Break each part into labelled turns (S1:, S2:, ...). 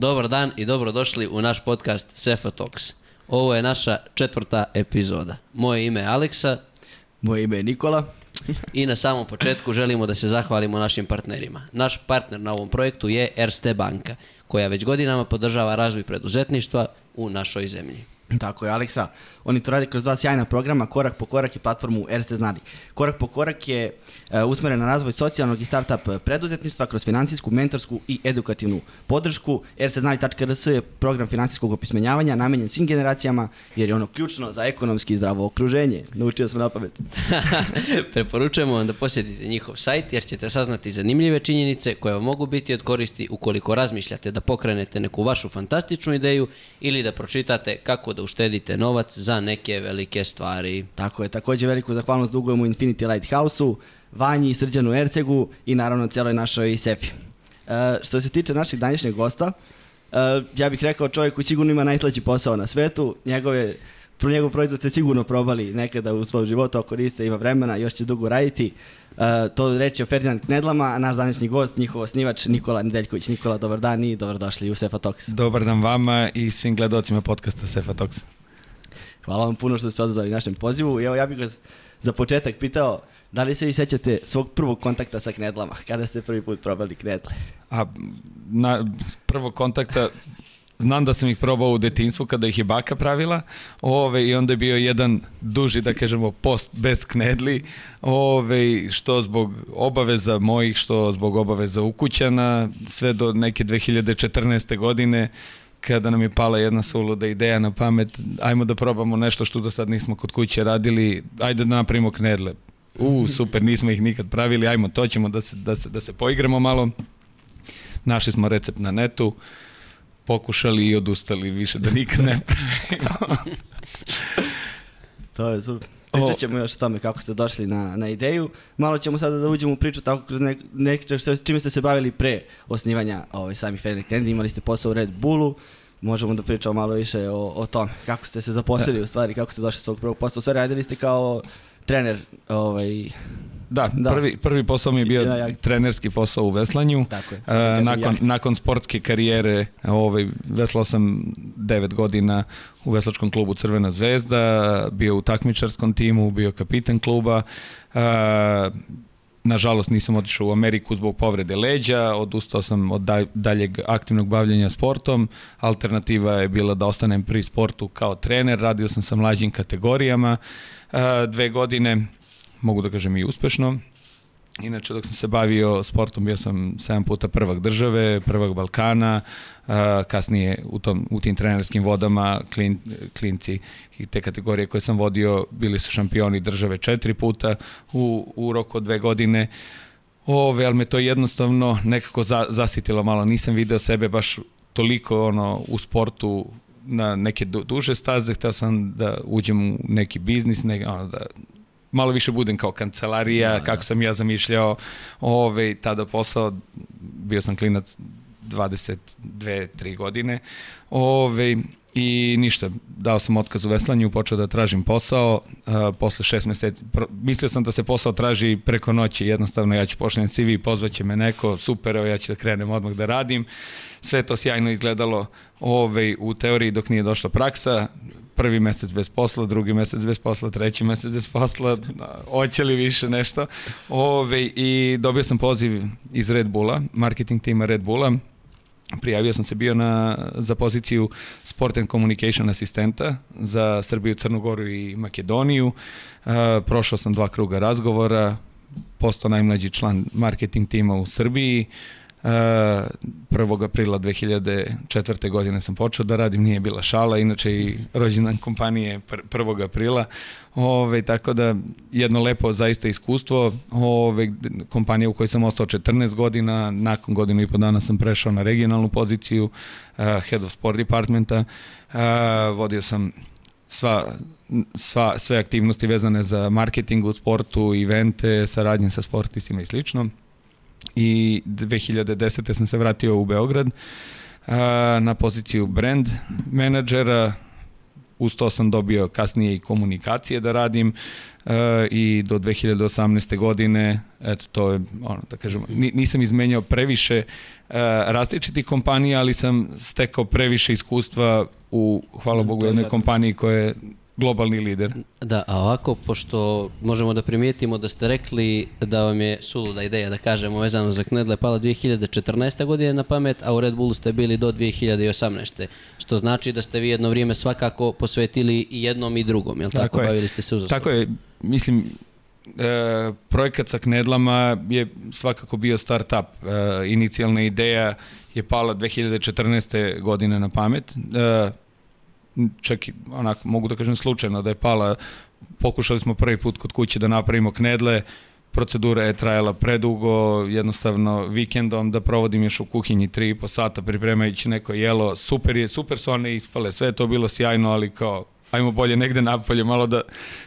S1: Dobar dan i dobrodošli u naš podcast Sefa Talks. Ovo je naša četvrta epizoda. Moje ime je Aleksa
S2: Moje ime je Nikola.
S1: i na samom početku želimo da se zahvalimo našim partnerima. Naš partner na ovom projektu je Erste banka, koja već godinama podržava razvoj preduzetništva u našoj zemlji.
S2: Tako je, Aleksa. Oni to rade kroz dva sjajna programa, Korak po korak i platformu Erste Znali. Korak po korak je e, usmeren na razvoj socijalnog i startup preduzetništva kroz finansijsku, mentorsku i edukativnu podršku. Ersteznali.rs je program finansijskog opismenjavanja namenjen svim generacijama jer je ono ključno za ekonomski i zdravo okruženje. Naučio sam na pamet.
S1: Preporučujemo vam da posjetite njihov sajt jer ćete saznati zanimljive činjenice koje vam mogu biti od koristi ukoliko razmišljate da pokrenete neku vašu fantastičnu ideju ili da pročitate kako da uštedite novac za neke velike stvari.
S2: Tako je, takođe veliku zahvalnost dugujemo Infinity Lighthouse-u, Vanji, Srđanu Ercegu i naravno cijeloj našoj Sefi. E, što se tiče našeg današnjeg gosta, e, ja bih rekao čovjek koji sigurno ima najslađi posao na svetu, njegove njegov proizvod ste sigurno probali nekada u svom životu, ako niste, ima vremena, još će dugo raditi. E, to reći o Ferdinand Knedlama, a naš današnji gost, njihov osnivač Nikola Nedeljković. Nikola, dobar dan i dobrodošli u Sefa Talks.
S3: Dobar dan vama i svim gledalcima podcasta Sefa Talks.
S2: Hvala vam puno što ste odazvali našem pozivu. Evo ja bih vas za početak pitao da li se vi sećate svog prvog kontakta sa knedlama? Kada ste prvi put probali knedle?
S3: A na prvog kontakta znam da sam ih probao u detinstvu kada ih je baka pravila ove, i onda je bio jedan duži, da kažemo, post bez knedli, ove, što zbog obaveza mojih, što zbog obaveza ukućana, sve do neke 2014. godine kada nam je pala jedna suluda ideja na pamet, ajmo da probamo nešto što do sad nismo kod kuće radili, ajde da napravimo knedle. U, super, nismo ih nikad pravili, ajmo, to ćemo da se, da se, da se poigramo malo. Našli smo recept na netu, pokušali i odustali više da nikad ne.
S2: To je super. Pričat ćemo još o tome kako ste došli na, na ideju. Malo ćemo sada da uđemo u priču tako kroz nek, nek, čime ste se bavili pre osnivanja ovaj, samih Fenrir Kennedy. Imali ste posao u Red Bullu. Možemo da pričamo malo više o, o tome. Kako ste se zaposlili u stvari, kako ste došli svog prvog posla. U stvari radili ste kao trener ovaj,
S3: Da, da. Prvi, prvi posao mi je bio
S2: Ja, ja.
S3: trenerski posao u veslanju.
S2: Tako je.
S3: E, nakon, nakon sportske karijere ovaj, veslao sam 9 godina u veslačkom klubu Crvena zvezda, bio u takmičarskom timu, bio kapitan kluba. E, nažalost nisam otišao u Ameriku zbog povrede leđa, odustao sam od dal- daljeg aktivnog bavljenja sportom. Alternativa je bila da ostanem pri sportu kao trener, radio sam sa mlađim kategorijama e, dve godine, mogu da kažem i uspešno. Inače, dok sam se bavio sportom, bio sam 7 puta prvak države, prvak Balkana, kasnije u, tom, u tim trenerskim vodama klin, klinci i te kategorije koje sam vodio bili su šampioni države četiri puta u, u roku od dve godine. Ove, ali me to jednostavno nekako za, zasitilo malo. Nisam video sebe baš toliko ono u sportu na neke du, duže staze, hteo sam da uđem u neki biznis, ne, ono, da malo više budem kao kancelarija, da, kako sam ja zamišljao, ove, tada posao, bio sam klinac 22, 3 godine, ove, i ništa, dao sam otkaz u veslanju, počeo da tražim posao, a, posle šest meseci, pro, mislio sam da se posao traži preko noći, jednostavno ja ću pošljem CV, pozvaće me neko, super, evo ja ću da krenem odmah da radim, sve to sjajno izgledalo ove, u teoriji dok nije došla praksa, prvi mesec bez posla, drugi mesec bez posla, treći mesec bez posla, hoće li više nešto. Ove, I dobio sam poziv iz Red Bulla, marketing tima Red Bulla, prijavio sam se bio na, za poziciju Sport and Communication asistenta za Srbiju, Crnu Goru i Makedoniju. E, prošao sam dva kruga razgovora, postao najmlađi član marketing tima u Srbiji. 1. aprila 2004. godine sam počeo da radim, nije bila šala, inače i rođendan kompanije 1. aprila. Ove, tako da jedno lepo zaista iskustvo. Ove, kompanija u kojoj sam ostao 14 godina, nakon godinu i po dana sam prešao na regionalnu poziciju uh, Head of Sport Departmenta. Uh, vodio sam sva, sva, sve aktivnosti vezane za marketing u sportu, evente, saradnje sa sportistima i slično. I 2010. sam se vratio u Beograd uh, na poziciju brand menadžera, uz to sam dobio kasnije i komunikacije da radim e, i do 2018. godine, eto to je, ono, da kažem, nisam izmenjao previše e, različitih kompanija, ali sam stekao previše iskustva u, hvala Bogu, jednoj kompaniji koja je globalni lider.
S1: Da, a ovako, pošto možemo da primijetimo da ste rekli da vam je suluda ideja, da kažemo, vezano za Knedle, pala 2014. godine na pamet, a u Red Bullu ste bili do 2018. Što znači da ste vi jedno vrijeme svakako posvetili i jednom i drugom, jel tako? tako? Bavili ste se uzastopno.
S3: Tako je, mislim, e, projekat sa Knedlama je svakako bio start-up. E, inicijalna ideja je pala 2014. godine na pamet. E, čak i onako mogu da kažem slučajno da je pala pokušali smo prvi put kod kuće da napravimo knedle procedura je trajala predugo, jednostavno vikendom da provodim još u kuhinji 3,5 sata pripremajući neko jelo, super je, super su one ispale, sve je to bilo sjajno, ali kao ajmo bolje negde napolje malo da,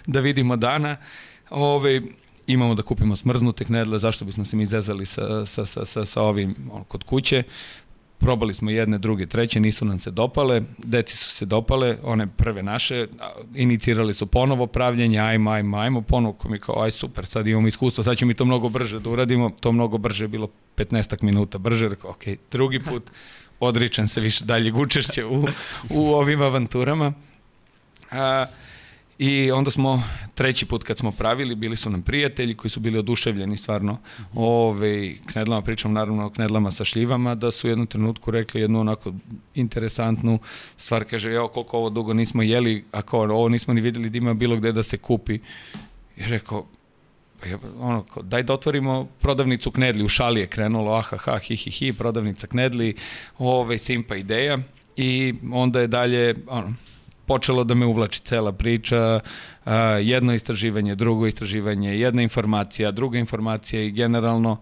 S3: da vidimo dana. Ove, imamo da kupimo smrznute knedle, zašto bismo se mi zezali sa, sa, sa, sa, sa ovim kod kuće probali smo jedne, druge, treće, nisu nam se dopale, deci su se dopale, one prve naše, inicirali su ponovo pravljenje, ajmo, ajmo, ajmo, ponovo mi kao, aj super, sad imamo iskustvo, sad ćemo mi to mnogo brže da uradimo, to mnogo brže je bilo 15 minuta brže, rekao, ok, drugi put odričan se više dalje učešća u, u ovim avanturama. A, I onda smo, treći put kad smo pravili, bili su nam prijatelji koji su bili oduševljeni stvarno -hmm. ove, knedlama, pričam naravno o knedlama sa šljivama, da su u jednom trenutku rekli jednu onako interesantnu stvar, kaže, evo koliko ovo dugo nismo jeli, a kao ovo nismo ni videli da ima bilo gde da se kupi. I rekao, pa je, ono, daj da otvorimo prodavnicu knedli, u šali je krenulo, aha, ha, hi, hi, hi, prodavnica knedli, ove, simpa ideja, i onda je dalje, ono, počelo da me uvlači cela priča, jedno istraživanje, drugo istraživanje, jedna informacija, druga informacija i generalno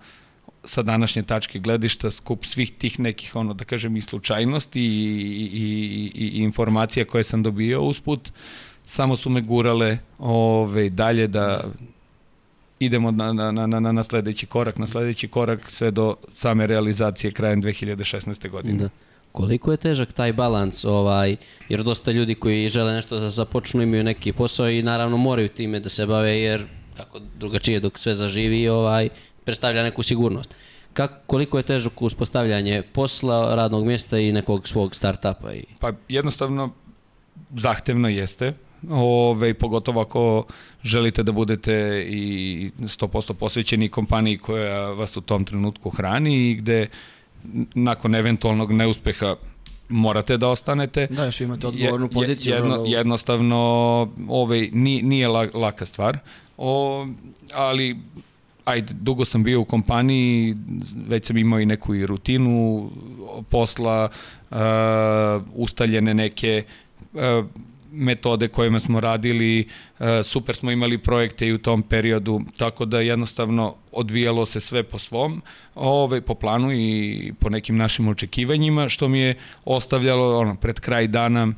S3: sa današnje tačke gledišta skup svih tih nekih, ono, da kažem, i slučajnosti i, i, i, i informacija koje sam dobio usput, samo su me gurale ove, dalje da idemo na, na, na, na, na sledeći korak, na sledeći korak sve do same realizacije krajem 2016. godine. Da.
S1: Koliko je težak taj balans, ovaj, jer dosta ljudi koji žele nešto da započnu imaju neki posao i naravno moraju time da se bave jer kako drugačije dok sve zaživi ovaj, predstavlja neku sigurnost. Kako, koliko je težak uspostavljanje posla, radnog mjesta i nekog svog startapa? I...
S3: Pa jednostavno zahtevno jeste, Ove, pogotovo ako želite da budete i 100% posvećeni kompaniji koja vas u tom trenutku hrani i gde nakon eventualnog neuspeha morate da ostanete.
S2: Da, još imate odgovornu poziciju.
S3: Jedno, jednostavno, ovaj, nije, nije laka stvar, o, ali ajde, dugo sam bio u kompaniji, već sam imao i neku i rutinu posla, uh, ustaljene neke uh, metode kojima smo radili, e, super smo imali projekte i u tom periodu, tako da jednostavno odvijalo se sve po svom, ove, po planu i po nekim našim očekivanjima, što mi je ostavljalo ono, pred kraj dana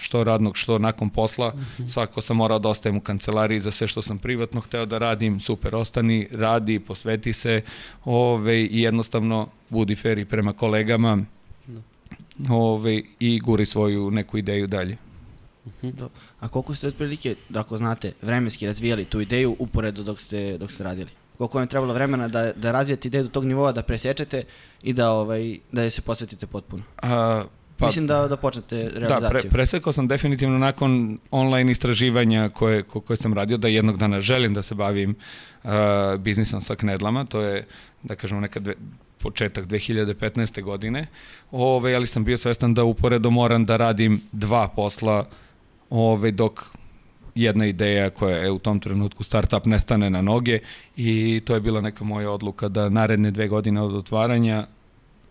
S3: što radnog, što nakon posla, mm -hmm. svako sam morao da ostajem u kancelariji za sve što sam privatno hteo da radim, super, ostani, radi, posveti se ove, i jednostavno budi fair i prema kolegama da. ove, i guri svoju neku ideju dalje.
S2: Do. A koliko ste otprilike, da ako znate, vremenski razvijali tu ideju uporedo dok ste, dok ste radili? Koliko vam je trebalo vremena da, da razvijete ideju do tog nivoa, da presečete i da, ovaj, da je se posvetite potpuno? A, pa, Mislim da, da počnete realizaciju.
S3: Da, pre, presekao sam definitivno nakon online istraživanja koje, koje sam radio, da jednog dana želim da se bavim uh, biznisom sa knedlama, to je, da kažemo, neka dve, početak 2015. godine, Ove, ali sam bio svestan da uporedo moram da radim dva posla ovaj, dok jedna ideja koja je u tom trenutku startup nestane na noge i to je bila neka moja odluka da naredne dve godine od otvaranja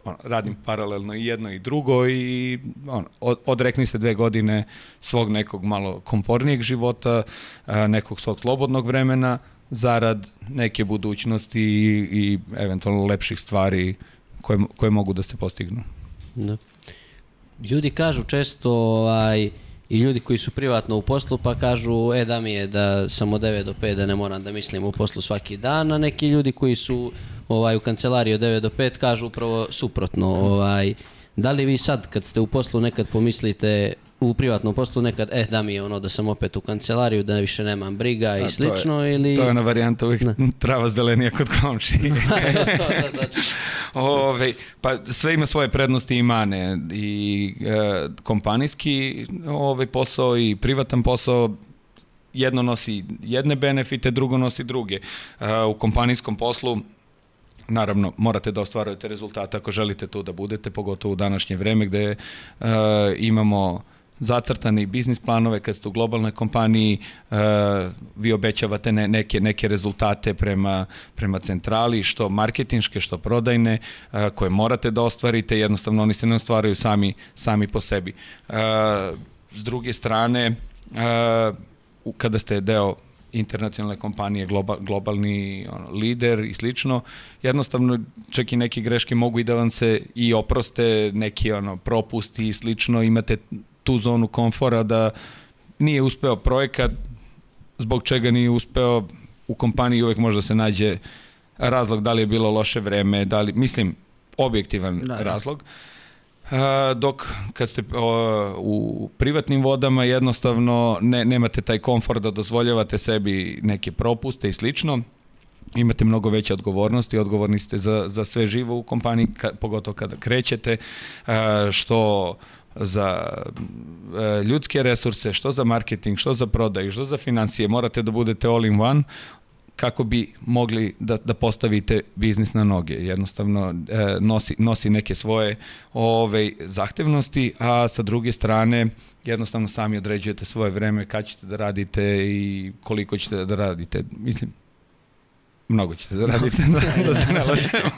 S3: on, radim paralelno i jedno i drugo i on, od, odrekni se dve godine svog nekog malo komfornijeg života, nekog svog slobodnog vremena, zarad neke budućnosti i, i eventualno lepših stvari koje, koje mogu da se postignu. Da.
S1: Ljudi kažu često ovaj, i ljudi koji su privatno u poslu pa kažu e da mi je da sam od 9 do 5 da ne moram da mislim u poslu svaki dan, a neki ljudi koji su ovaj u kancelariji od 9 do 5 kažu upravo suprotno. Ovaj, da li vi sad kad ste u poslu nekad pomislite u privatnom poslu nekad, e, da mi je ono da sam opet u kancelariju, da više nemam briga
S3: A,
S1: i slično, ili...
S3: To je ona varijanta uvijek trava zelenija kod komšije.
S1: Da, da, da.
S3: Ove, pa sve ima svoje prednosti i mane i e, kompanijski ovaj posao i privatan posao jedno nosi jedne benefite, drugo nosi druge. E, u kompanijskom poslu naravno morate da ostvarujete rezultate ako želite tu da budete, pogotovo u današnje vreme gde e, imamo zacrtane biznis planove kad ste u globalnoj kompaniji e, vi obećavate ne, neke neke rezultate prema prema centrali što marketinške što prodajne e, koje morate da ostvarite jednostavno oni se ne ostvaraju sami sami po sebi. E, s druge strane e, u- kada ste deo internacionalne kompanije, globa, globalni ono, lider i slično, jednostavno čak i neke greške mogu i da vam se i oproste, neki ono, propusti i slično, imate tu zonu komfora da nije uspeo projekat, zbog čega nije uspeo u kompaniji uvek možda se nađe razlog da li je bilo loše vreme, da li, mislim, objektivan
S2: Da,
S3: da, razlog. A, dok kad ste o, u privatnim vodama jednostavno ne, nemate taj komfort da dozvoljavate sebi neke propuste i slično. Imate mnogo veće odgovornosti, odgovorni ste za, za sve živo u kompaniji, ka, pogotovo kada krećete, a, što za e, ljudske resurse, što za marketing, što za prodaju, što za financije, morate da budete all in one kako bi mogli da, da postavite biznis na noge. Jednostavno e, nosi, nosi neke svoje ove, zahtevnosti, a sa druge strane jednostavno sami određujete svoje vreme, kad ćete da radite i koliko ćete da radite. Mislim, mnogo ćete da radite, da, da se ne lažemo.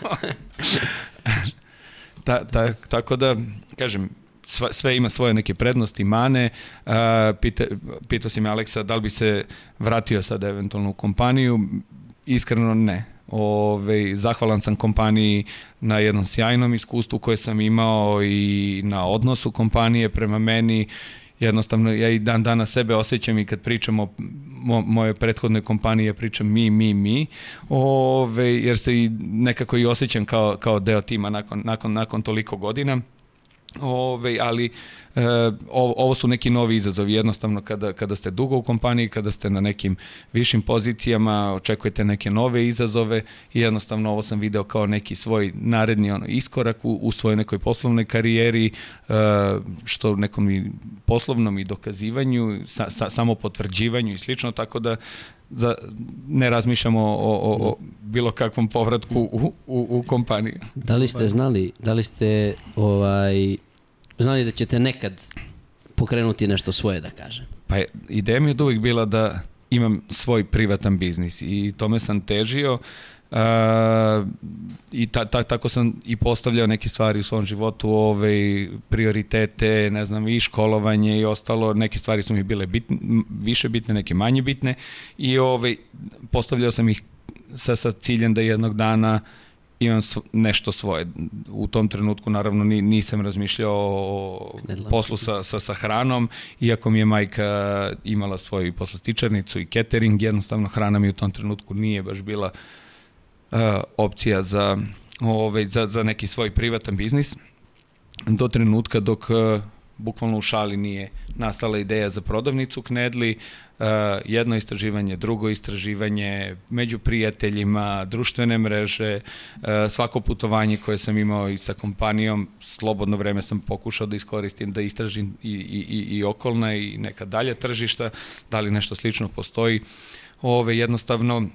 S3: ta, ta, tako da, kažem, sve, sve ima svoje neke prednosti, mane. Uh, pita, pitao si me Aleksa da li bi se vratio sad eventualno u kompaniju. Iskreno ne. Ove, zahvalan sam kompaniji na jednom sjajnom iskustvu koje sam imao i na odnosu kompanije prema meni. Jednostavno, ja i dan dana sebe osjećam i kad pričam o mo, moje prethodne kompanije, pričam mi, mi, mi, ove, jer se i nekako i osjećam kao, kao deo tima nakon, nakon, nakon toliko godina. Ove, ali ovo, ovo su neki novi izazovi jednostavno kada, kada ste dugo u kompaniji, kada ste na nekim višim pozicijama, očekujete neke nove izazove i jednostavno ovo sam video kao neki svoj naredni ono, iskorak u, u svojoj nekoj poslovnoj karijeri, e, što nekom i poslovnom i dokazivanju, sa, sa, samo potvrđivanju i slično, tako da za, ne razmišljamo o, o, o bilo kakvom povratku u, u, u kompaniju.
S1: Da li ste znali, da li ste ovaj, znali da ćete nekad pokrenuti nešto svoje, da kažem?
S3: Pa ideja mi je uvijek bila da imam svoj privatan biznis i tome sam težio uh, i ta, ta, tako sam i postavljao neke stvari u svom životu, ove prioritete, ne znam, i školovanje i ostalo, neke stvari su mi bile bitne, više bitne, neke manje bitne i ove, postavljao sam ih sa, sa ciljem da jednog dana imam nešto svoje. U tom trenutku naravno ni, nisam razmišljao o poslu sa, sa, sa hranom, iako mi je majka imala svoju poslastičarnicu i catering, jednostavno hrana mi u tom trenutku nije baš bila uh, opcija za, ovaj, za, za neki svoj privatan biznis. Do trenutka dok uh, bukvalno u šali nije nastala ideja za prodavnicu Knedli, uh, jedno istraživanje, drugo istraživanje, među prijateljima, društvene mreže, uh, svako putovanje koje sam imao i sa kompanijom, slobodno vreme sam pokušao da iskoristim, da istražim i, i, i, i okolna i neka dalja tržišta, da li nešto slično postoji. Ove, jednostavno,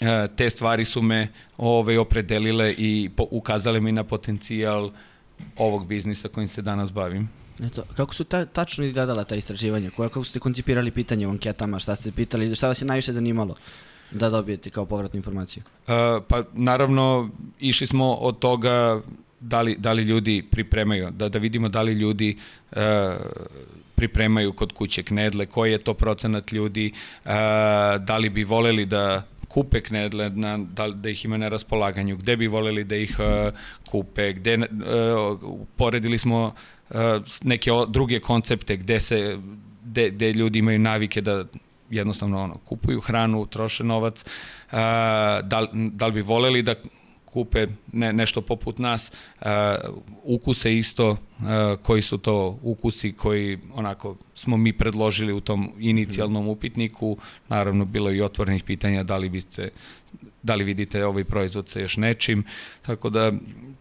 S3: e, te stvari su me ove, opredelile i ukazale mi na potencijal ovog biznisa kojim se danas bavim.
S2: Eto, kako su ta, tačno izgledala ta istraživanja? Koja, kako ste koncipirali pitanje u anketama? Šta ste pitali? Šta vas je najviše zanimalo da dobijete kao povratnu informaciju?
S3: Uh, pa naravno išli smo od toga da li, da li ljudi pripremaju, da, da vidimo da li ljudi uh, pripremaju kod kuće knedle, koji je to procenat ljudi, uh, da li bi voleli da kupe knedle, na, da, da ih ima na raspolaganju, gde bi voleli da ih uh, kupe, gde, uh, poredili smo neke o, druge koncepte gde se gde, gde ljudi imaju navike da jednostavno ono, kupuju hranu, troše novac, uh, da, da li bi voleli da kupe ne, nešto poput nas, uh, ukuse isto, uh, koji su to ukusi koji onako smo mi predložili u tom inicijalnom upitniku, naravno bilo i otvorenih pitanja da li biste da li vidite ovaj proizvod sa još nečim, tako da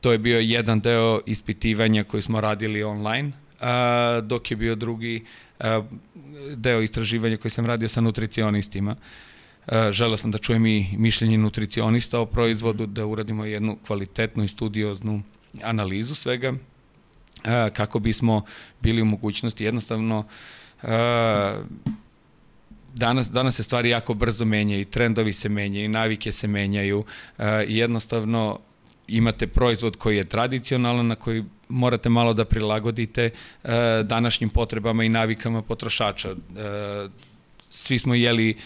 S3: to je bio jedan deo ispitivanja koji smo radili online, a, dok je bio drugi a, deo istraživanja koji sam radio sa nutricionistima. Želeo sam da čujem i mišljenje nutricionista o proizvodu, da uradimo jednu kvalitetnu i studioznu analizu svega, e, kako bismo bili u mogućnosti jednostavno e, danas, danas se stvari jako brzo menjaju, trendovi se menjaju, navike se menjaju i jednostavno imate proizvod koji je tradicionalan, na koji morate malo da prilagodite današnjim potrebama i navikama potrošača svi smo jeli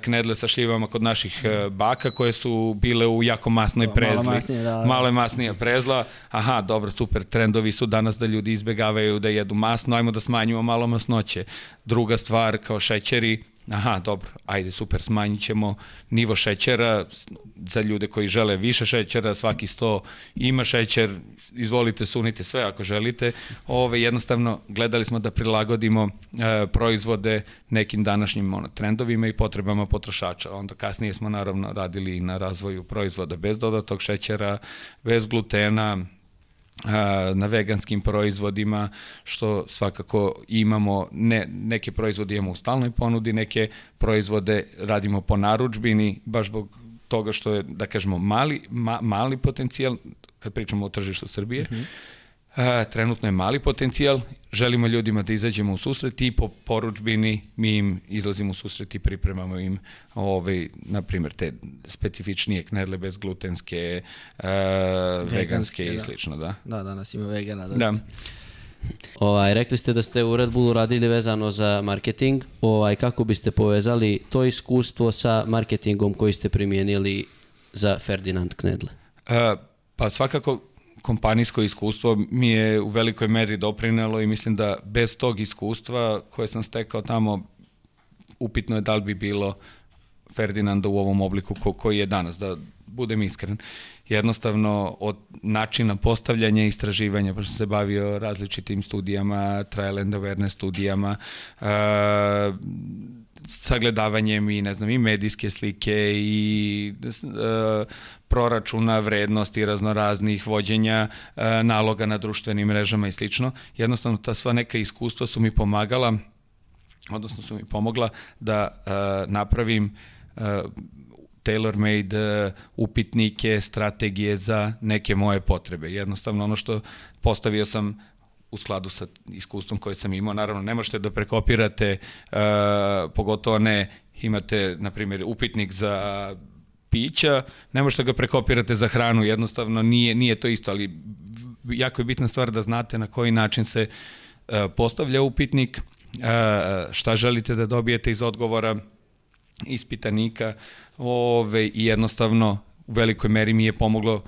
S3: knedle sa šljivama kod naših baka koje su bile u jako masnoj prezli. Malo masnije, da, da. Malo je masnija prezla. Aha, dobro, super, trendovi su danas da ljudi izbegavaju da jedu masno, ajmo da smanjimo malo masnoće. Druga stvar, kao šećeri, Aha, dobro, ajde, super, smanjit ćemo nivo šećera za ljude koji žele više šećera, svaki 100 ima šećer, izvolite, sunite sve ako želite. Ove, jednostavno, gledali smo da prilagodimo e, proizvode nekim današnjim ono, trendovima i potrebama potrošača. Onda kasnije smo naravno radili i na razvoju proizvoda bez dodatog šećera, bez glutena, na veganskim proizvodima, što svakako imamo, ne, neke proizvode imamo u stalnoj ponudi, neke proizvode radimo po naručbini, baš zbog toga što je, da kažemo, mali, ma, mali potencijal, kad pričamo o tržištu Srbije, mm -hmm E, trenutno je mali potencijal, želimo ljudima da izađemo u susret i po poručbini mi im izlazimo u susret i pripremamo im ovaj, na primjer, te specifičnije knedle bez glutenske, e, veganske, veganske i da. slično, da.
S2: Da, danas ima vegana. Da.
S3: da.
S1: Ovaj, rekli ste da ste u Red Bullu radili vezano za marketing. Ovaj, kako biste povezali to iskustvo sa marketingom koji ste primijenili za Ferdinand Knedle?
S3: E, pa svakako kompanijsko iskustvo mi je u velikoj meri doprinelo i mislim da bez tog iskustva koje sam stekao tamo upitno je da li bi bilo Ferdinanda u ovom obliku ko, koji je danas, da budem iskren. Jednostavno od načina postavljanja i istraživanja, pošto sam se bavio različitim studijama, trial and awareness studijama, uh, sagledavanjem i ne znam i medijske slike i uh, proračuna vrednosti raznoraznih vođenja e, naloga na društvenim mrežama i slično. Jednostavno ta sva neka iskustva su mi pomagala odnosno su mi pomogla da e, napravim e, tailor-made uh, upitnike, strategije za neke moje potrebe. Jednostavno ono što postavio sam u skladu sa iskustvom koje sam imao. Naravno, ne možete da prekopirate, uh, pogotovo ne imate, na primjer, upitnik za pića, ne možete ga prekopirate za hranu, jednostavno nije, nije to isto, ali jako je bitna stvar da znate na koji način se uh, postavlja upitnik, uh, šta želite da dobijete iz odgovora ispitanika ove, i jednostavno u velikoj meri mi je pomoglo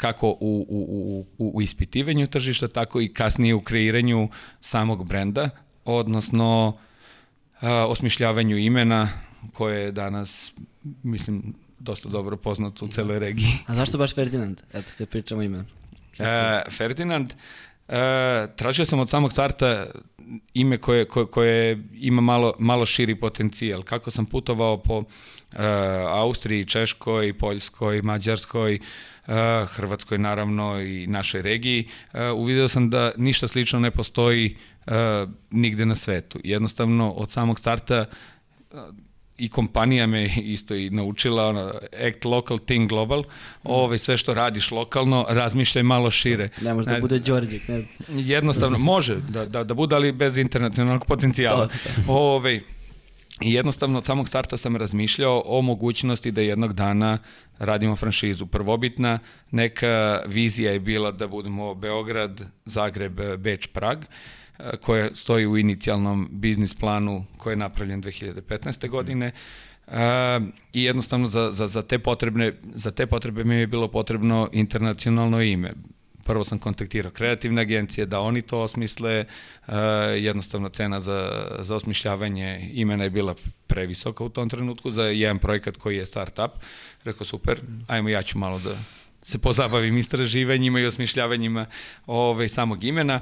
S3: kako u, u, u, u ispitivanju tržišta, tako i kasnije u kreiranju samog brenda, odnosno a, osmišljavanju imena koje je danas, mislim, dosta dobro poznat u celoj regiji.
S2: A zašto baš Ferdinand? Eto, kad pričamo imena.
S3: E, Ferdinand, e, tražio sam od samog starta ime koje, koje, koje ima malo, malo širi potencijal. Kako sam putovao po e, Austriji, Češkoj, Poljskoj, Mađarskoj, e, Hrvatskoj naravno i našoj regiji, e, uvidio sam da ništa slično ne postoji e, nigde na svetu. Jednostavno, od samog starta i kompanija me isto i naučila ono, act local, think global. Ove, ovaj, sve što radiš lokalno, razmišljaj malo šire.
S2: Ne može da bude Đorđik. Ne.
S3: Jednostavno, može da, da, da bude, ali bez internacionalnog potencijala. Ove, ovaj, I jednostavno od samog starta sam razmišljao o mogućnosti da jednog dana radimo franšizu. Prvobitna neka vizija je bila da budemo Beograd, Zagreb, Beč, Prag. Koja stoji u inicijalnom biznis planu koji je napravljen 2015. godine. Uh, I jednostavno za, za, za, te potrebne, za te potrebe mi je bilo potrebno internacionalno ime. Prvo sam kontaktirao kreativne agencije da oni to osmisle, uh, jednostavno cena za, za osmišljavanje imena je bila previsoka u tom trenutku za jedan projekat koji je startup. Rekao super, ajmo ja ću malo da se pozabavim istraživanjima i osmišljavanjima ovaj, samog imena.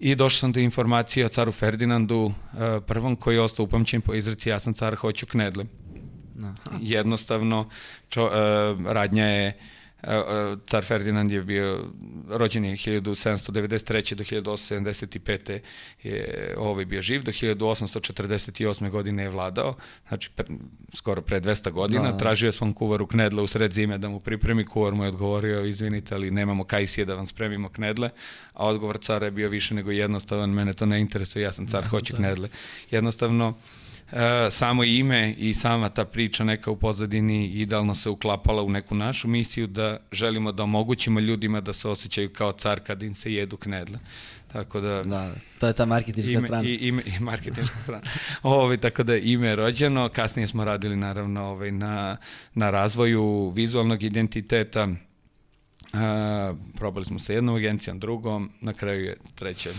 S3: I došao sam do informacije o caru Ferdinandu, eh, prvom koji je ostao upamćen po izreci ja sam car, hoću knedle. Aha. Jednostavno, čo, uh, radnja je car Ferdinand je bio rođen je 1793. do 1875. je ovaj bio živ, do 1848. godine je vladao, znači pre, skoro pre 200 godina, da. tražio je svom kuvaru knedle u sred zime da mu pripremi, kuvar mu je odgovorio, izvinite, ali nemamo kajsije da vam spremimo knedle, a odgovor cara je bio više nego jednostavan, mene to ne interesuje, ja sam car, da, hoću da. knedle. Jednostavno, e, samo ime i sama ta priča neka u pozadini idealno se uklapala u neku našu misiju da želimo da omogućimo ljudima da se osjećaju kao car kad im se jedu knedle. Tako da...
S2: Da, to je ta marketinška
S3: ime,
S2: strana.
S3: I, ime, i marketinška strana. Ovaj, tako da ime je rođeno, kasnije smo radili naravno ovaj, na, na razvoju vizualnog identiteta, Uh, probali smo sa jednom agencijom, drugom, na kraju je treća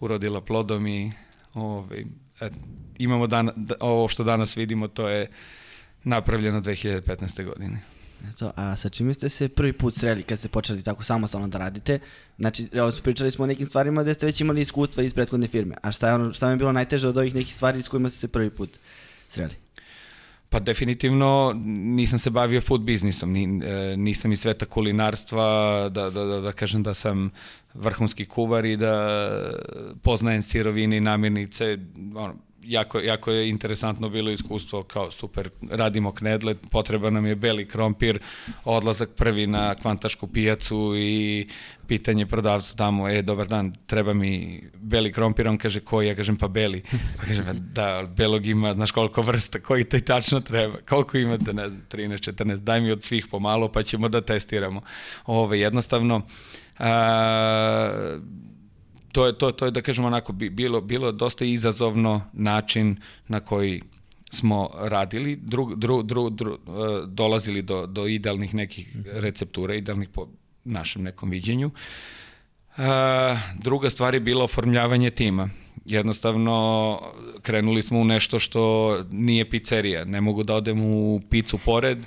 S3: urodila plodom i ovaj, et, imamo dan, da, ovo što danas vidimo, to je napravljeno 2015. godine.
S2: Eto, a sa čime ste se prvi put sreli kad ste počeli tako samostalno da radite? Znači, pričali smo o nekim stvarima gde ste već imali iskustva iz prethodne firme. A šta je, ono, šta vam je bilo najteže od ovih nekih stvari s kojima ste se prvi put sreli?
S3: Pa definitivno nisam se bavio food biznisom, ni, e, nisam iz sveta kulinarstva, da, da, da, da kažem da sam vrhunski kuvar i da poznajem sirovine i namirnice, ono, jako, jako je interesantno bilo iskustvo kao super, radimo knedle, potreba nam je beli krompir, odlazak prvi na kvantašku pijacu i pitanje prodavcu tamo, e, dobar dan, treba mi beli krompir, on kaže koji, ja kažem pa beli, pa kažem da, belog ima, znaš koliko vrsta, koji te tačno treba, koliko imate, ne znam, 13, 14, daj mi od svih pomalo pa ćemo da testiramo. Ove, jednostavno, a, to je, to, to je da kažemo onako, bilo, bilo dosta izazovno način na koji smo radili, dru, dru, dru, dru, e, dolazili do, do idealnih nekih receptura, idealnih po našem nekom viđenju. Uh, druga stvar je bilo oformljavanje tima. Jednostavno krenuli smo u nešto što nije pizzerija. Ne mogu da odem u picu pored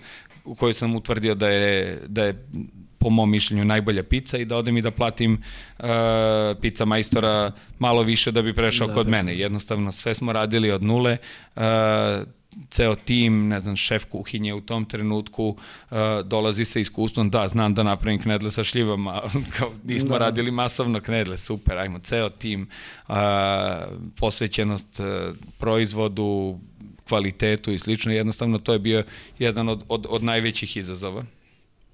S3: u kojoj sam utvrdio da je, da je po mom mišljenju najbolja pizza i da odem i da platim uh, pizza majstora malo više da bi prešao da, kod da, mene. Jednostavno sve smo radili od nule. Uh, ceo tim, ne znam, šef kuhinje u tom trenutku uh, dolazi sa iskustvom, da, znam da napravim knedle sa šljivama, kao nismo da. radili masovno knedle, super, ajmo, ceo tim, uh, posvećenost uh, proizvodu, kvalitetu i slično, jednostavno to je bio jedan od, od, od najvećih izazova.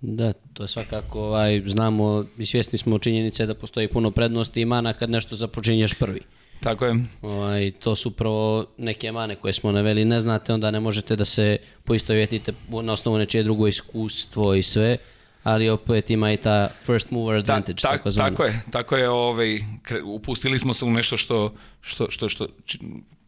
S1: Da, to je svakako, ovaj, znamo i svjesni smo činjenice da postoji puno prednosti i mana kad nešto započinješ prvi.
S3: Tako je.
S1: Ovaj, to su upravo neke mane koje smo naveli, ne znate, onda ne možete da se poistovjetite na osnovu nečije drugo iskustvo i sve, ali opet ima i ta first mover advantage,
S3: Ta, tako, tako je, tako je, ovaj, upustili smo se u nešto što, što, što, što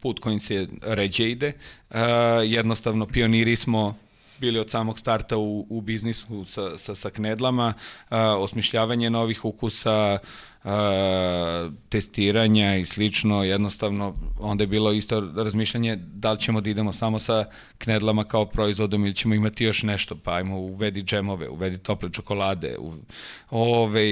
S3: put kojim se ređe ide, uh, jednostavno pioniri smo bili od samog starta u, u biznisu sa, sa, sa knedlama, a, osmišljavanje novih ukusa, a, testiranja i slično, jednostavno onda je bilo isto razmišljanje da li ćemo da idemo samo sa knedlama kao proizvodom ili ćemo imati još nešto, pa ajmo uvedi džemove, uvedi tople čokolade, u, ove,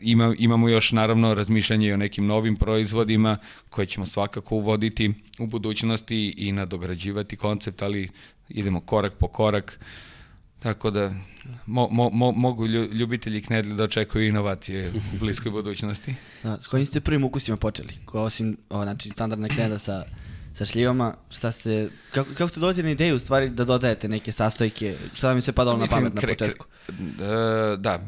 S3: ima, imamo još naravno razmišljanje i o nekim novim proizvodima koje ćemo svakako uvoditi u budućnosti i nadograđivati koncept, ali idemo korak po korak, tako da mo, mo, mo, mogu ljubitelji knedli da očekuju inovacije u bliskoj budućnosti.
S2: Da, s kojim ste prvim ukusima počeli? Ko, osim, o, znači, standardna kneda sa, sa šljivama, šta ste, kako, kako ste dolazili na ideju u stvari da dodajete neke sastojke, šta vam se padalo Mislim, na pamet na početku? Kre,
S3: da, da,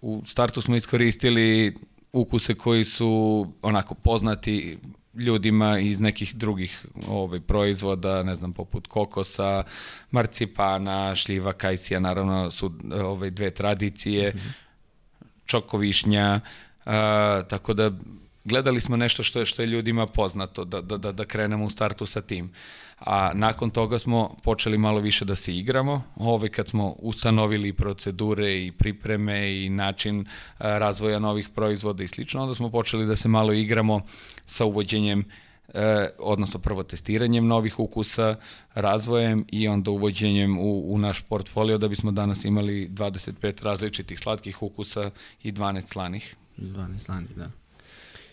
S3: u startu smo iskoristili ukuse koji su onako poznati ljudima iz nekih drugih ovaj, proizvoda, ne znam, poput kokosa, marcipana, šljiva, kajsija, naravno su ovaj, dve tradicije, mm -hmm. čokovišnja, a, tako da gledali smo nešto što je, što je ljudima poznato, da, da, da, da krenemo u startu sa tim. A nakon toga smo počeli malo više da se igramo, ovaj, kad smo ustanovili procedure i pripreme i način a, razvoja novih proizvoda i slično, onda smo počeli da se malo igramo sa uvođenjem e, odnosno prvo testiranjem novih ukusa, razvojem i onda uvođenjem u, u naš portfolio da bismo danas imali 25 različitih slatkih ukusa i 12 slanih.
S2: 12 slanih, da.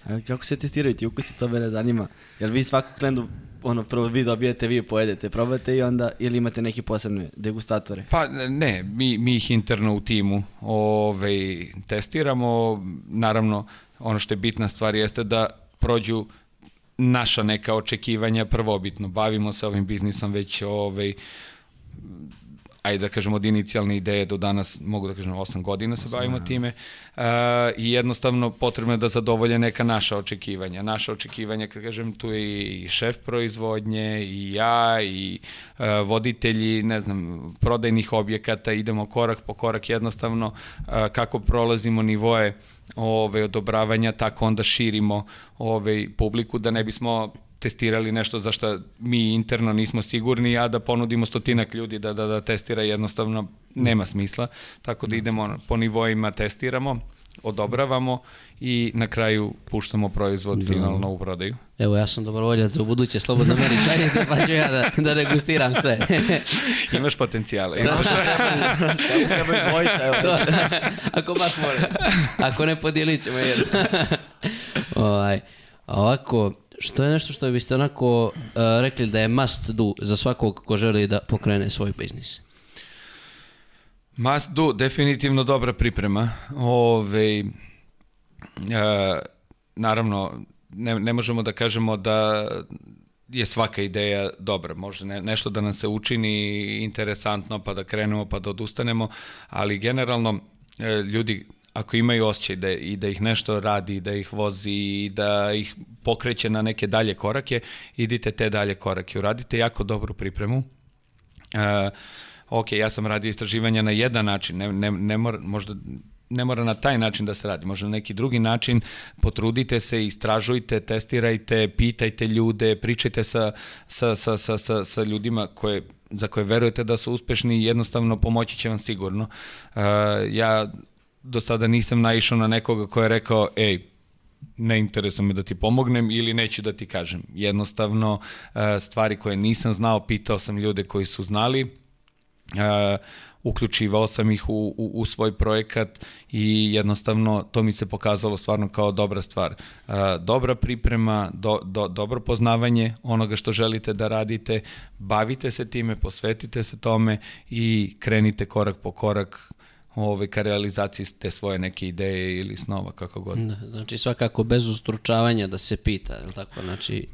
S2: A kako se testiraju ti ukusi, to mene zanima. Jel vi svaku klendu, ono, prvo vi dobijete, vi pojedete, probate i onda, ili imate neke posebne degustatore?
S3: Pa ne, mi, mi ih interno u timu ove, testiramo. Naravno, ono što je bitna stvar jeste da prođu naša neka očekivanja prvobitno. Bavimo se ovim biznisom već ovaj, ajde da kažemo od inicijalne ideje do danas, mogu da kažem 8 godina se bavimo time uh, i jednostavno potrebno je da zadovolje neka naša očekivanja. Naša očekivanja, kad kažem, tu je i šef proizvodnje, i ja, i uh, voditelji, ne znam, prodajnih objekata, idemo korak po korak jednostavno uh, kako prolazimo nivoje ove odobravanja, tako onda širimo ove publiku da ne bismo testirali nešto za što mi interno nismo sigurni, a da ponudimo stotinak ljudi da, da, da testira jednostavno nema smisla. Tako da idemo po nivoima, testiramo, odobravamo i na kraju puštamo proizvod da. finalno u prodaju.
S1: Evo, ja sam dobrovoljac za buduće, slobodno meni šaljete, pa ću ja da, da degustiram sve.
S3: imaš potencijale. Da. Imaš.
S2: Treba dvojica, evo. To,
S1: ako baš može. Ako ne, podijelit ćemo jedno. ovaj, ovako, što je nešto što biste onako uh, rekli da je must do za svakog ko želi da pokrene svoj biznis?
S3: Must do, definitivno dobra priprema. Ove, uh, naravno, ne, ne možemo da kažemo da je svaka ideja dobra. Može ne, nešto da nam se učini interesantno pa da krenemo pa da odustanemo, ali generalno e, ljudi ako imaju osjećaj da, i da ih nešto radi, da ih vozi i da ih pokreće na neke dalje korake, idite te dalje korake. Uradite jako dobru pripremu. Uh, ok, ja sam radio istraživanja na jedan način, ne, ne, ne mora, možda ne mora na taj način da se radi, može na neki drugi način, potrudite se, istražujte, testirajte, pitajte ljude, pričajte sa, sa, sa, sa, sa, sa ljudima koje, za koje verujete da su uspešni i jednostavno pomoći će vam sigurno. Uh, ja do sada nisam naišao na nekoga ko je rekao, ej, ne interesuje me da ti pomognem ili neću da ti kažem. Jednostavno, e, stvari koje nisam znao, pitao sam ljude koji su znali, e, uključivao sam ih u, u, u svoj projekat i jednostavno to mi se pokazalo stvarno kao dobra stvar. E, dobra priprema, do, do, dobro poznavanje onoga što želite da radite, bavite se time, posvetite se tome i krenite korak po korak ovaj, ka realizaciji te svoje neke ideje ili snova, kako god.
S1: Da, znači svakako bez ustručavanja da se pita, je li tako? Znači,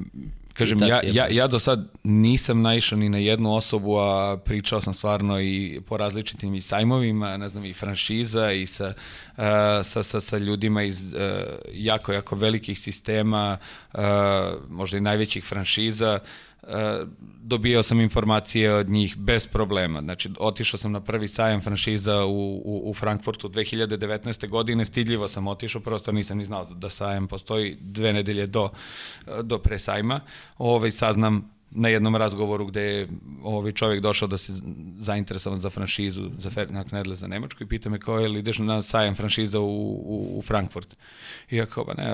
S3: Kažem, ja, ja, ja do sad nisam naišao ni na jednu osobu, a pričao sam stvarno i po različitim i sajmovima, ne znam, i franšiza i sa, uh, sa, sa, sa ljudima iz uh, jako, jako velikih sistema, uh, možda i najvećih franšiza, uh, dobijao sam informacije od njih bez problema. Znači, otišao sam na prvi sajam franšiza u, u, u Frankfurtu 2019. godine, stidljivo sam otišao, prosto nisam ni znao da sajam postoji dve nedelje do, do pre sajma. Ovaj, saznam na jednom razgovoru gde je ovaj čovjek došao da se zainteresovan za franšizu za Ferdinand Knedle za Nemačku i pita me kao je li ideš na sajam franšiza u, u, u Frankfurt. I ja kao, ba ne,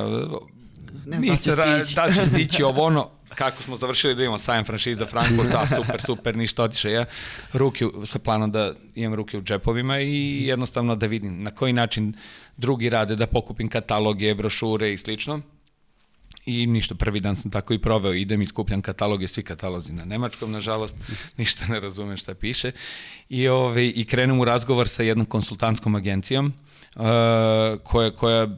S2: ne da će stići.
S3: Da će stići ovo ono, kako smo završili da imamo sajam franšiza Frankfurt, da, super, super, ništa otiše. Ja ruke sa planom da imam ruke u džepovima i jednostavno da vidim na koji način drugi rade, da pokupim kataloge, brošure i slično. I ništa, prvi dan sam tako i proveo, idem i skupljam kataloge, svi katalozi na nemačkom, nažalost, ništa ne razumem šta piše. I, ove, i krenem u razgovor sa jednom konsultantskom agencijom, uh, koja, koja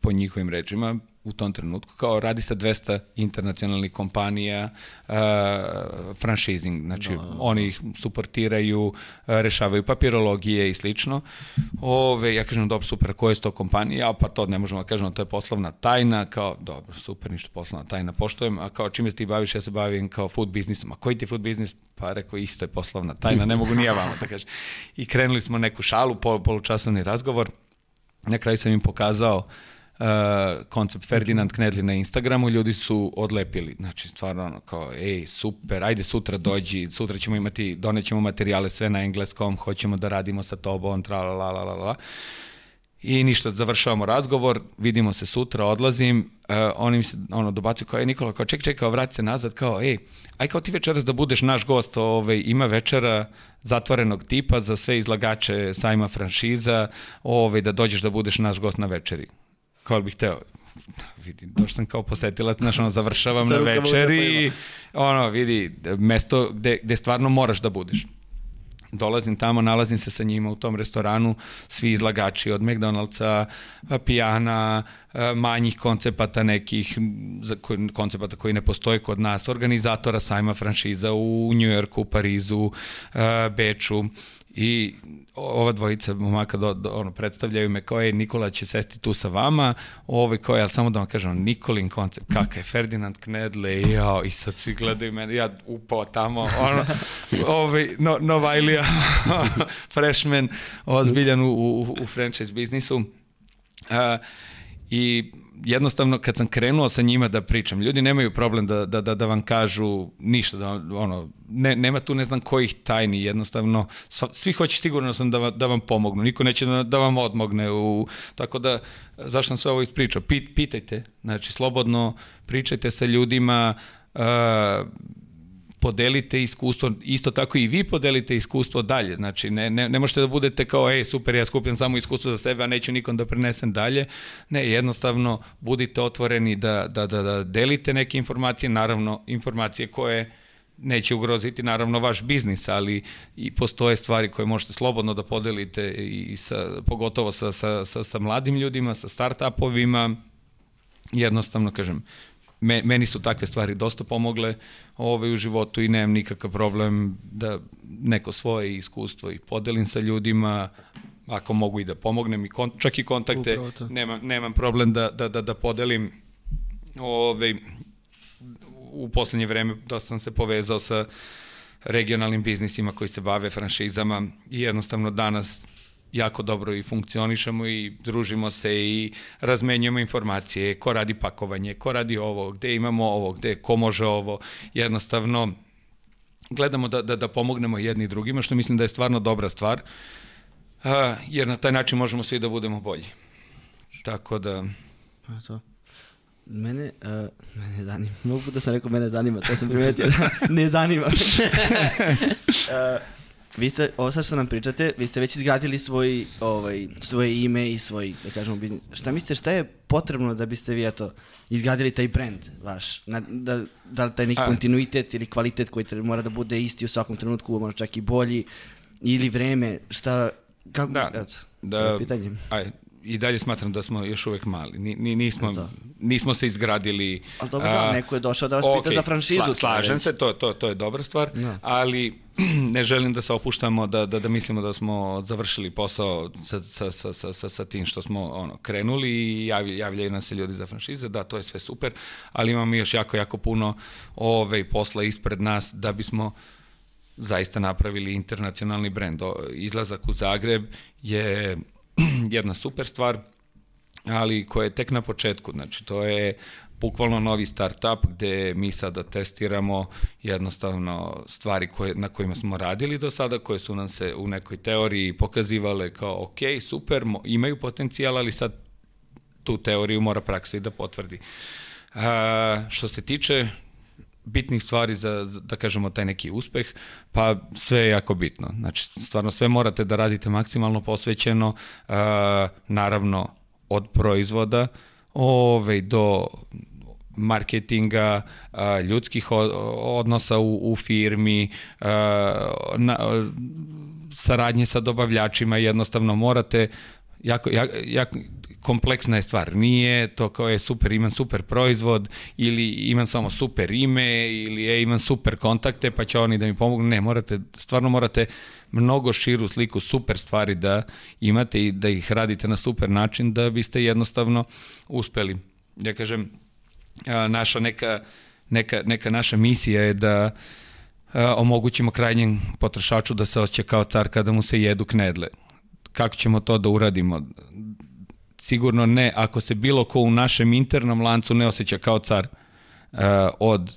S3: po njihovim rečima u tom trenutku, kao radi sa 200 internacionalnih kompanija uh, franšizing, znači da, da, da. oni ih suportiraju, uh, rešavaju papirologije i slično. Ove, ja kažem, dobro, super, koje su to kompanije? Ja, pa to ne možemo da kažemo, to je poslovna tajna, kao, dobro, super, ništa poslovna tajna, poštojem, a kao čime se ti baviš, ja se bavim kao food biznisom, a koji ti food biznis? Pa rekao, isto je poslovna tajna, ne mogu ni ja vama da kažem. I krenuli smo neku šalu, pol, polučasovni razgovor, na kraju sam im pokazao uh, koncept Ferdinand Knedli na Instagramu, ljudi su odlepili, znači stvarno ono kao, ej, super, ajde sutra dođi, sutra ćemo imati, donećemo materijale sve na engleskom, hoćemo da radimo sa tobom, tra la la la la. I ništa, završavamo razgovor, vidimo se sutra, odlazim, uh, oni mi se ono, dobacuju kao, je Nikola, kao ček, ček, kao vrati se nazad, kao, ej, aj kao ti večeras da budeš naš gost, ovaj, ima večera zatvorenog tipa za sve izlagače sajma franšiza, ovaj, da dođeš da budeš naš gost na večeri. Kao bih teo, vidi, došao sam kao posetilac, znaš, ono, završavam na večeri, ono, vidi, mesto gde, gde stvarno moraš da budeš. Dolazim tamo, nalazim se sa njima u tom restoranu, svi izlagači od McDonald'sa, pijana, manjih koncepata nekih, koncepata koji ne postoje kod nas, organizatora sajma franšiza u Njujorku, Parizu, Beču i ova dvojica momaka do, do, ono, predstavljaju me kao je Nikola će sesti tu sa vama, ovaj kao je, ali samo da vam kažem, Nikolin koncept, kakav je Ferdinand Knedle, jao, i sad svi gledaju mene, ja upao tamo, ono, ovaj, no, Novajlija, freshman, ozbiljan u, u, u franchise biznisu. Uh, I jednostavno kad sam krenuo sa njima da pričam, ljudi nemaju problem da, da, da, da vam kažu ništa, da, ono, ne, nema tu ne znam kojih tajni, jednostavno svi hoće sigurno sam da, da vam pomognu, niko neće da, da vam odmogne, u, tako da zašto sam sve ovo ispričao, Pit, pitajte, znači slobodno pričajte sa ljudima, uh, podelite iskustvo, isto tako i vi podelite iskustvo dalje. Znači, ne, ne, ne možete da budete kao, ej, super, ja skupljam samo iskustvo za sebe, a neću nikom da prenesem dalje. Ne, jednostavno, budite otvoreni da, da, da, da delite neke informacije, naravno, informacije koje neće ugroziti naravno vaš biznis, ali i postoje stvari koje možete slobodno da podelite i sa, pogotovo sa, sa, sa, sa mladim ljudima, sa startupovima, jednostavno kažem, me, meni su takve stvari dosta pomogle ovaj, u životu i nemam nikakav problem da neko svoje iskustvo i podelim sa ljudima, ako mogu i da pomognem i kon, čak i kontakte, nemam, nemam problem da, da, da, da podelim ovaj, u poslednje vreme da sam se povezao sa regionalnim biznisima koji se bave franšizama i jednostavno danas jako dobro i funkcionišemo i družimo se i razmenjujemo informacije, ko radi pakovanje, ko radi ovo, gde imamo ovo, gde, ko može ovo, jednostavno gledamo da, da, da pomognemo jedni drugima, što mislim da je stvarno dobra stvar, jer na taj način možemo svi da budemo bolji. Tako da...
S2: A to. Mene, uh, mene zanima. Mnogo puta sam rekao mene zanima, to sam primetio. ne zanima. uh, vi ste, ovo sad što nam pričate, vi ste već izgradili svoj, ovaj, svoje ime i svoj, da kažemo, biznis. Šta mislite, šta je potrebno da biste vi, eto, izgradili taj brand vaš? Na, da, da li taj neki A. kontinuitet ili kvalitet koji treba, mora da bude isti u svakom trenutku, možda čak i bolji, ili vreme, šta, kako,
S3: da, eto, da, pitanje. Aj, i dalje smatram da smo još uvek mali. Ni, ni, nismo, da. nismo se izgradili...
S2: Ali dobro, da, neko je došao da vas okay, pita za franšizu. Sla,
S3: slažem se, to, to, to je dobra stvar, da. ali ne želim da se opuštamo, da, da, da mislimo da smo završili posao sa, sa, sa, sa, sa, sa tim što smo ono, krenuli i javljaju, javljaju nas se ljudi za franšize, da, to je sve super, ali imamo još jako, jako puno ove, posla ispred nas da bismo zaista napravili internacionalni brend. Izlazak u Zagreb je jedna super stvar, ali koja je tek na početku. Znači, to je bukvalno novi startup gde mi sada testiramo jednostavno stvari koje, na kojima smo radili do sada, koje su nam se u nekoj teoriji pokazivale kao ok, super, imaju potencijal, ali sad tu teoriju mora praksa i da potvrdi. A, što se tiče bitnih stvari za, za, da kažemo, taj neki uspeh, pa sve je jako bitno. Znači, stvarno sve morate da radite maksimalno posvećeno, uh, naravno, od proizvoda ove, do marketinga, uh, ljudskih odnosa u, u firmi, uh, na, saradnje sa dobavljačima, jednostavno morate jako, jako, jako, kompleksna je stvar. Nije to kao je super, imam super proizvod ili imam samo super ime ili je, imam super kontakte pa će oni da mi pomognu. Ne, morate, stvarno morate mnogo širu sliku super stvari da imate i da ih radite na super način da biste jednostavno uspeli. Ja kažem, naša neka, neka, neka naša misija je da omogućimo krajnjem potrošaču da se osjeća kao car kada mu se jedu knedle. Kako ćemo to da uradimo? sigurno ne ako se bilo ko u našem internom lancu ne osjeća kao car uh, od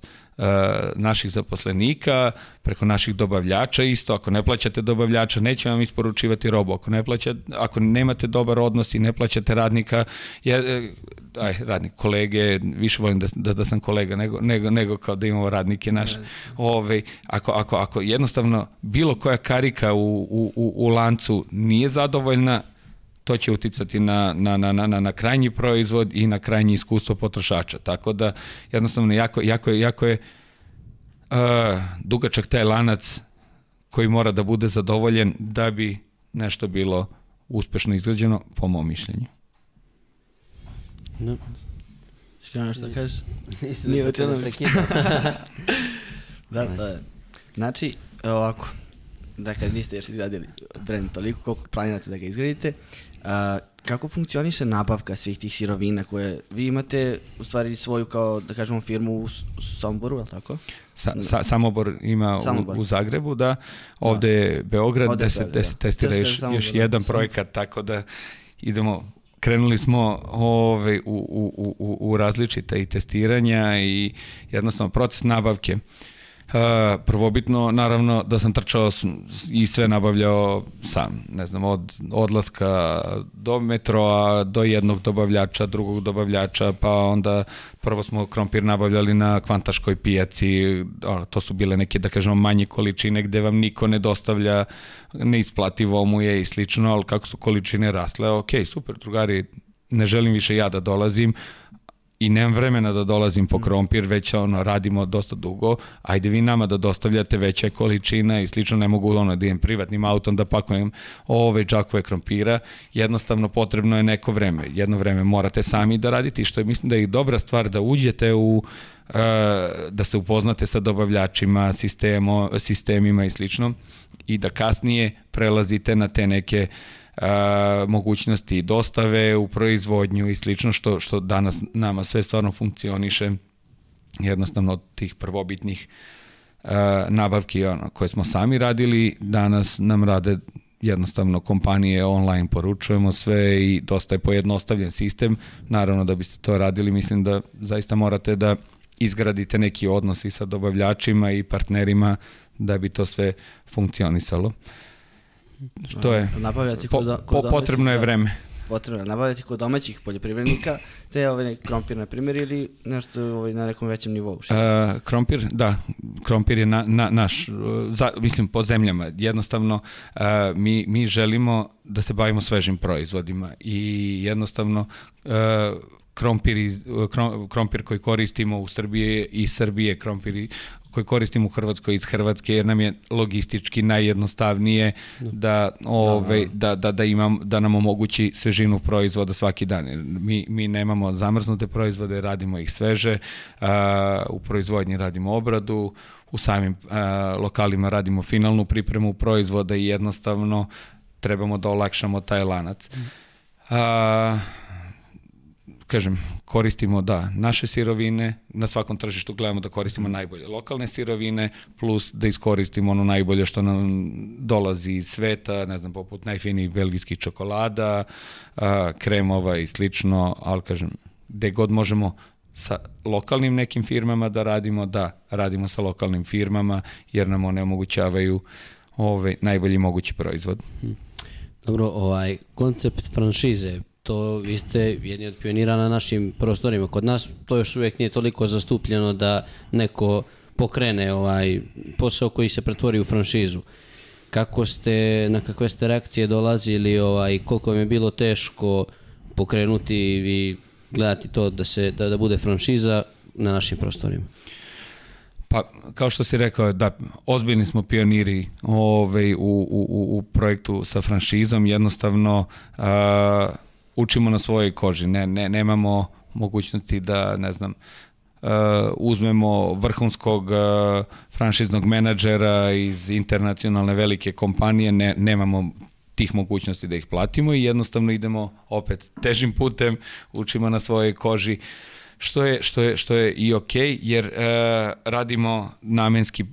S3: naših zaposlenika, preko naših dobavljača isto, ako ne plaćate dobavljača, neće vam isporučivati robu, ako ne plaćate, ako nemate dobar odnos i ne plaćate radnika, je, aj, radnik, kolege, više volim da, da, da sam kolega nego, nego, nego kao da imamo radnike naše. Ove, ako, ako, ako jednostavno bilo koja karika u, u, u, u lancu nije zadovoljna, to će uticati na, na, na, na, na krajnji proizvod i na krajnje iskustvo potrošača. Tako da jednostavno jako, jako, jako je uh, dugačak taj lanac koji mora da bude zadovoljen da bi nešto bilo uspešno izgrađeno, po mom mišljenju.
S2: Skrano što kažeš?
S1: Nisam
S2: Nije
S1: da
S2: učeno
S1: prekidam.
S2: Da, da. je. Znači, ovako, dakle, vi ste još izgradili brend toliko koliko planirate da ga izgradite. A, kako funkcioniše nabavka svih tih sirovina koje vi imate u stvari svoju kao da kažemo firmu u, Somboru, je li tako?
S3: Sa, sa, Samobor ima
S2: Samobor.
S3: U, u Zagrebu, da. Ovde je Beograd,
S2: Ovde je
S3: gde se,
S2: Beograd,
S3: gde se
S2: da.
S3: testira još, još
S2: da.
S3: jedan projekat, tako da idemo krenuli smo ove, u, u, u, u, u različita i testiranja i jednostavno proces nabavke. Uh, prvobitno, naravno, da sam trčao i sve nabavljao sam, ne znam, od odlaska do metroa, do jednog dobavljača, drugog dobavljača, pa onda prvo smo krompir nabavljali na kvantaškoj pijaci, ono, to su bile neke, da kažemo, manje količine gde vam niko ne dostavlja, neisplativo mu je i slično, ali kako su količine rasle, ok, super, drugari, ne želim više ja da dolazim, i nemam vremena da dolazim po krompir, već ono, radimo dosta dugo, ajde vi nama da dostavljate veće količina i slično, ne mogu ono da idem privatnim autom da pakujem ove džakove krompira, jednostavno potrebno je neko vreme, jedno vreme morate sami da radite i što je mislim da je dobra stvar da uđete u e, da se upoznate sa dobavljačima, sistemo, sistemima i slično i da kasnije prelazite na te neke a, mogućnosti dostave u proizvodnju i slično što, što danas nama sve stvarno funkcioniše jednostavno od tih prvobitnih a, nabavki ono, koje smo sami radili, danas nam rade jednostavno kompanije online poručujemo sve i dosta je pojednostavljen sistem. Naravno da biste to radili, mislim da zaista morate da izgradite neki odnos i sa dobavljačima i partnerima da bi to sve funkcionisalo. Što je?
S2: Nabavljati
S3: Po,
S2: kod,
S3: po,
S2: kod domaćih-
S3: potrebno je
S2: da,
S3: vreme.
S2: Potrebno je nabavljati kod domaćih poljoprivrednika, te ovaj krompir, na primjer, ili nešto ovaj, na nekom većem nivou.
S3: Uh, krompir, da, krompir je na, na, naš, uh, za, mislim, po zemljama. Jednostavno, uh, mi, mi želimo da se bavimo svežim proizvodima i jednostavno uh, krompir, iz, krom, krompir koji koristimo u Srbiji i Srbije, krompir koji koristimo u Hrvatskoj iz Hrvatske jer nam je logistički najjednostavnije da ove da da da imam da nam omogući svežinu proizvoda svaki dan. Mi mi nemamo zamrznute proizvode, radimo ih sveže. A, u proizvodnji radimo obradu, u samim a, lokalima radimo finalnu pripremu proizvoda i jednostavno trebamo da olakšamo taj lanac. A, kažem, koristimo da naše sirovine, na svakom tržištu gledamo da koristimo najbolje lokalne sirovine, plus da iskoristimo ono najbolje što nam dolazi iz sveta, ne znam, poput najfinijih belgijskih čokolada, kremova i slično, ali kažem, gde god možemo sa lokalnim nekim firmama da radimo, da radimo sa lokalnim firmama, jer nam one omogućavaju ovaj, najbolji mogući proizvod.
S1: Dobro, ovaj, koncept franšize, to vi ste jedni od pionira na našim prostorima. Kod nas to još uvijek nije toliko zastupljeno da neko pokrene ovaj posao koji se pretvori u franšizu. Kako ste, na kakve ste reakcije dolazili, ovaj, koliko vam je bilo teško pokrenuti i gledati to da se da, da bude franšiza na našim prostorima?
S3: Pa, kao što si rekao, da, ozbiljni smo pioniri ovaj, u, u, u, projektu sa franšizom, jednostavno uh, učimo na svojoj koži, ne, ne, nemamo mogućnosti da, ne znam, uh, uzmemo vrhunskog uh, franšiznog menadžera iz internacionalne velike kompanije, ne, nemamo tih mogućnosti da ih platimo i jednostavno idemo opet težim putem, učimo na svojoj koži što je, što je, što je i ok, jer e, radimo namenski,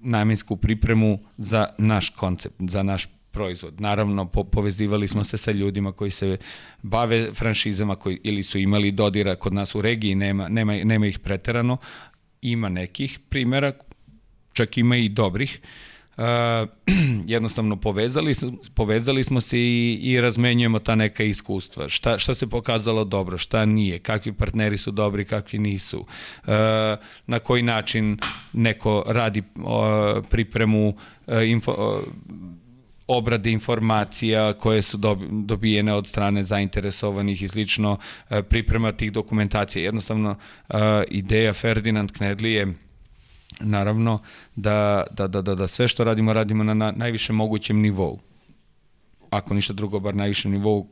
S3: namensku pripremu za naš koncept, za naš proizvod. Naravno, po, povezivali smo se sa ljudima koji se bave franšizama koji ili su imali dodira kod nas u regiji, nema, nema, nema ih preterano ima nekih primjera, čak ima i dobrih. Uh, jednostavno povezali, povezali smo se i, i razmenjujemo ta neka iskustva. Šta, šta se pokazalo dobro, šta nije, kakvi partneri su dobri, kakvi nisu, uh, na koji način neko radi uh, pripremu uh, info, uh, obrade informacija koje su dobijene od strane zainteresovanih i slično, priprema tih dokumentacija. Jednostavno, ideja Ferdinand Knedli je naravno da, da, da, da, da sve što radimo, radimo na, na najvišem mogućem nivou. Ako ništa drugo, bar najvišem nivou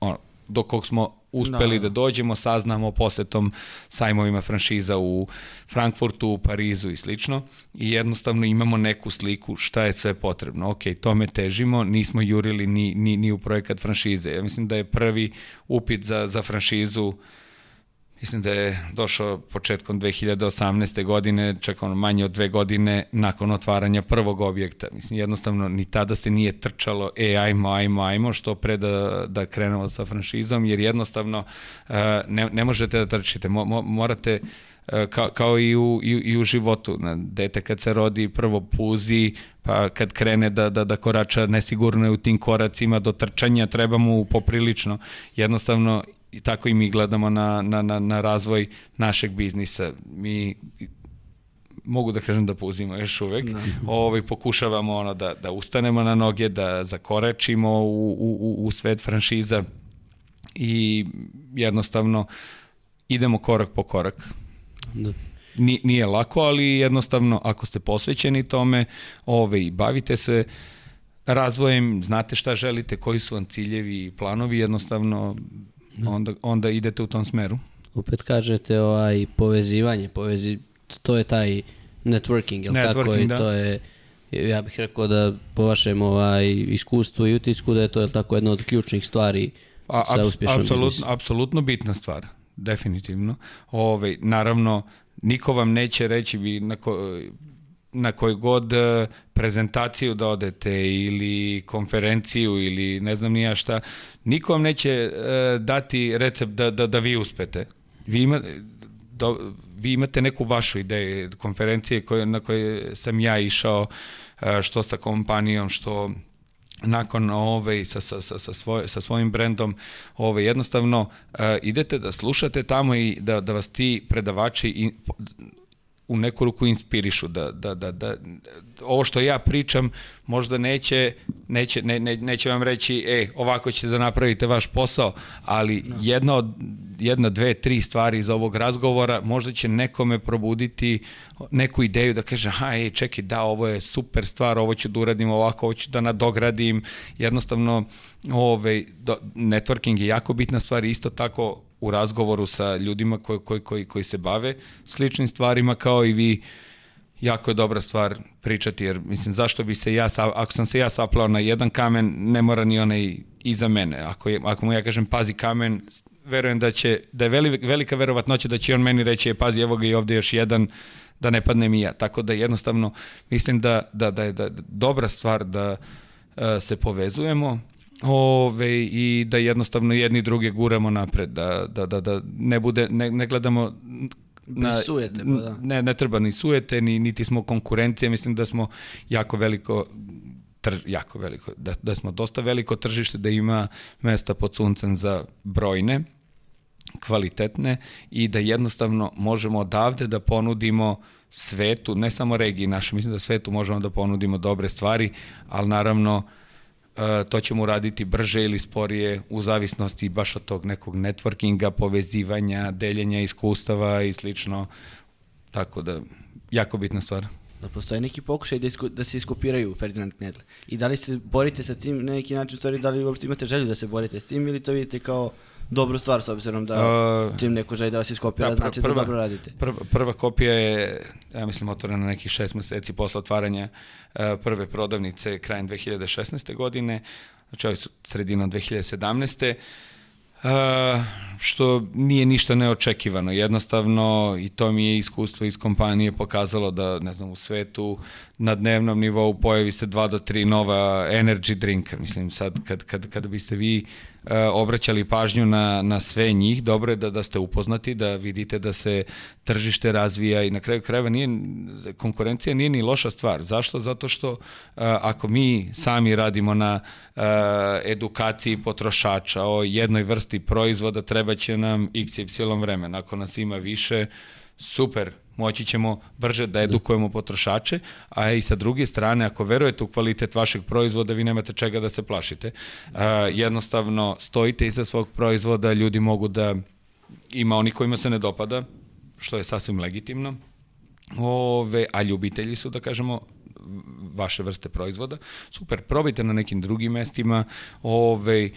S3: ono, do kog smo uspeli da. da dođemo, saznamo posetom sajmovima franšiza u Frankfurtu, u Parizu i slično i jednostavno imamo neku sliku šta je sve potrebno. Ok, tome težimo, nismo jurili ni, ni, ni u projekat franšize. Ja mislim da je prvi upit za, za franšizu uh, mislim da je došao početkom 2018. godine, čak ono manje od dve godine nakon otvaranja prvog objekta. Mislim, jednostavno ni tada se nije trčalo, e, ajmo, ajmo, ajmo, što pre da, da krenemo sa franšizom, jer jednostavno e, ne, ne možete da trčite, mo, mo, morate e, kao, kao i u, i, i u životu. Dete kad se rodi prvo puzi, pa kad krene da, da, da korača nesigurno je u tim koracima do trčanja, treba mu poprilično. Jednostavno i tako i mi gledamo na, na, na, na razvoj našeg biznisa. Mi mogu da kažem da puzimo još uvek. Da. Ovaj, pokušavamo ono da, da ustanemo na noge, da zakorečimo u, u, u svet franšiza i jednostavno idemo korak po korak. Da. Ni, nije lako, ali jednostavno ako ste posvećeni tome, ovaj, bavite se razvojem, znate šta želite, koji su vam ciljevi i planovi, jednostavno. Onda, onda idete u tom smeru.
S1: Opet kažete ovaj povezivanje, povezi, to je taj networking, jel networking, tako? I da. to je, ja bih rekao da po vašem ovaj, iskustvu i utisku da je to je tako jedna od ključnih stvari A, sa uspješnom apsolutno.
S3: Apsolutno bitna stvar, definitivno. Ove, ovaj, naravno, niko vam neće reći, vi na ko, na koj god e, prezentaciju da odete ili konferenciju ili ne znam nija šta, niko vam neće uh, dati recept da, da, da vi uspete. Vi, ima, do, vi imate neku vašu ideju konferencije koje, na koje sam ja išao uh, što sa kompanijom, što nakon ove sa, sa, sa, sa, svoj, sa svojim brendom ove jednostavno uh, idete da slušate tamo i da, da vas ti predavači i, u neku ruku inspirišu da, da, da, da ovo što ja pričam možda neće neće, ne, ne, neće vam reći e, ovako ćete da napravite vaš posao ali no. Da. jedna od jedna, dve, tri stvari iz ovog razgovora možda će nekome probuditi neku ideju da kaže ha, ej, čekaj, da, ovo je super stvar, ovo ću da uradim ovako, ovo ću da nadogradim jednostavno ovaj, do, networking je jako bitna stvar isto tako u razgovoru sa ljudima koji, koji, koji, koji se bave sličnim stvarima kao i vi jako je dobra stvar pričati, jer mislim, zašto bi se ja, ako sam se ja saplao na jedan kamen, ne mora ni onaj iza mene. Ako, je, ako mu ja kažem, pazi kamen, verujem da će, da je veli, velika verovatnoća da će on meni reći, je, pazi, evo ga i ovde još jedan, da ne padnem i ja. Tako da jednostavno mislim da, da, da je da, dobra stvar da uh, se povezujemo, Ove, i da jednostavno jedni druge guramo napred, da, da, da, da ne, bude, ne, ne gledamo
S2: na, sujete, pa da.
S3: Ne, ne treba ni sujete, ni, niti smo konkurencije, mislim da smo jako veliko tr, jako veliko, da, da smo dosta veliko tržište, da ima mesta pod suncem za brojne, kvalitetne i da jednostavno možemo odavde da ponudimo svetu, ne samo regiji našoj, mislim da svetu možemo da ponudimo dobre stvari, ali naravno E, to ćemo uraditi brže ili sporije u zavisnosti baš od tog nekog networkinga, povezivanja, deljenja iskustava i slično. Tako da, jako bitna stvar.
S2: Da postoje neki pokušaj da, isku, da se iskopiraju Ferdinand Knedle. I da li se borite sa tim na neki način, stvari, da li uopšte imate želju da se borite s tim ili to vidite kao dobru stvar s obzirom da uh, čim neko želi da vas iskopira, da, znači da prva, da dobro radite.
S3: Prva, prva kopija je, ja mislim, otvorena nekih šest meseci posle otvaranja uh, prve prodavnice krajem 2016. godine, znači ovo su sredinom 2017. Uh, što nije ništa neočekivano. Jednostavno, i to mi je iskustvo iz kompanije pokazalo da, ne znam, u svetu na dnevnom nivou pojavi se dva do tri nova energy drinka. Mislim, sad kad, kad, kad biste vi e, obraćali pažnju na, na sve njih, dobro je da, da ste upoznati, da vidite da se tržište razvija i na kraju krajeva nije, konkurencija nije ni loša stvar. Zašto? Zato što e, ako mi sami radimo na e, edukaciji potrošača o jednoj vrsti proizvoda, treba će nam XY vremena. Ako nas ima više, super, moći ćemo brže da edukujemo potrošače, a i sa druge strane, ako verujete u kvalitet vašeg proizvoda, vi nemate čega da se plašite. jednostavno, stojite iza svog proizvoda, ljudi mogu da, ima oni kojima se ne dopada, što je sasvim legitimno, ove, a ljubitelji su, da kažemo, vaše vrste proizvoda. Super, probajte na nekim drugim mestima, ove,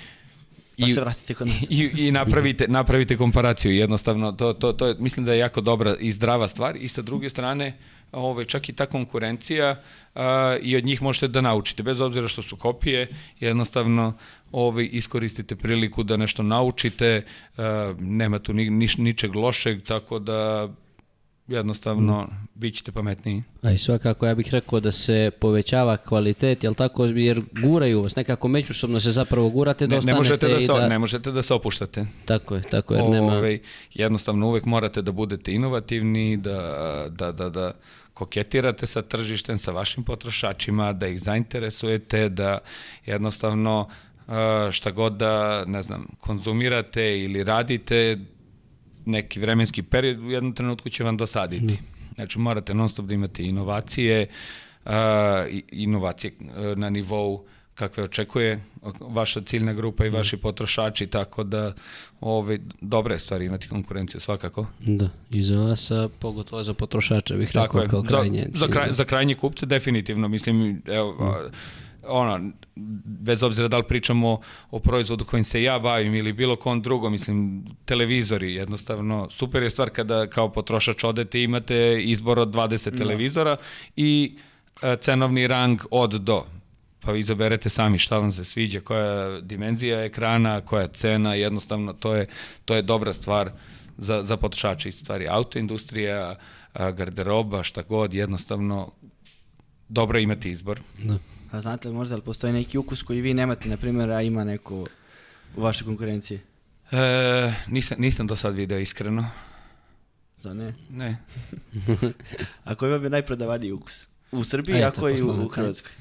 S2: Pa I, se vratite kod nas.
S3: I, i napravite, napravite komparaciju jednostavno. To, to, to je, mislim da je jako dobra i zdrava stvar i sa druge strane ove, čak i ta konkurencija a, i od njih možete da naučite. Bez obzira što su kopije, jednostavno ove, iskoristite priliku da nešto naučite, a, nema tu ni, nič, ničeg lošeg, tako da jednostavno mm. bit ćete pametniji.
S1: A i svakako ja bih rekao da se povećava kvalitet, jel tako, jer guraju vas, nekako međusobno se zapravo gurate da
S3: ne, ne možete da, se, da... Ne možete da se opuštate.
S1: Tako je, tako je. Nema... Ove,
S3: jednostavno uvek morate da budete inovativni, da, da, da, da koketirate sa tržištem, sa vašim potrošačima, da ih zainteresujete, da jednostavno šta god da, ne znam, konzumirate ili radite, neki vremenski period, u jednom trenutku će vam dosaditi. Mm. Znači morate non stop da imate inovacije, uh, inovacije uh, na nivou kakve očekuje vaša ciljna grupa i vaši potrošači, tako da ove, dobre je stvari imati konkurenciju svakako.
S1: Da, i za vas, a pogotovo za potrošača bih tako rekao je. kao krajnje.
S3: Za, za, kraj, za krajnje kupce definitivno, mislim, evo, mm ona, bez obzira da li pričamo o proizvodu kojim se ja bavim ili bilo kom drugom, mislim, televizori, jednostavno, super je stvar kada kao potrošač odete i imate izbor od 20 da. televizora i e, cenovni rang od do. Pa izaberete sami šta vam se sviđa, koja dimenzija ekrana, koja cena, jednostavno to je, to je dobra stvar za, za potrošače i stvari. Autoindustrija, garderoba, šta god, jednostavno dobro imati izbor.
S2: Da. A znate li možda li postoji neki ukus koji vi nemate, na primjer, a ima neko u vašoj konkurenciji?
S3: E, nisam, nisam do sad video iskreno.
S2: Da ne?
S3: Ne.
S2: a koji vam je najprodavaniji ukus? U Srbiji, ako i u, Hrvatskoj.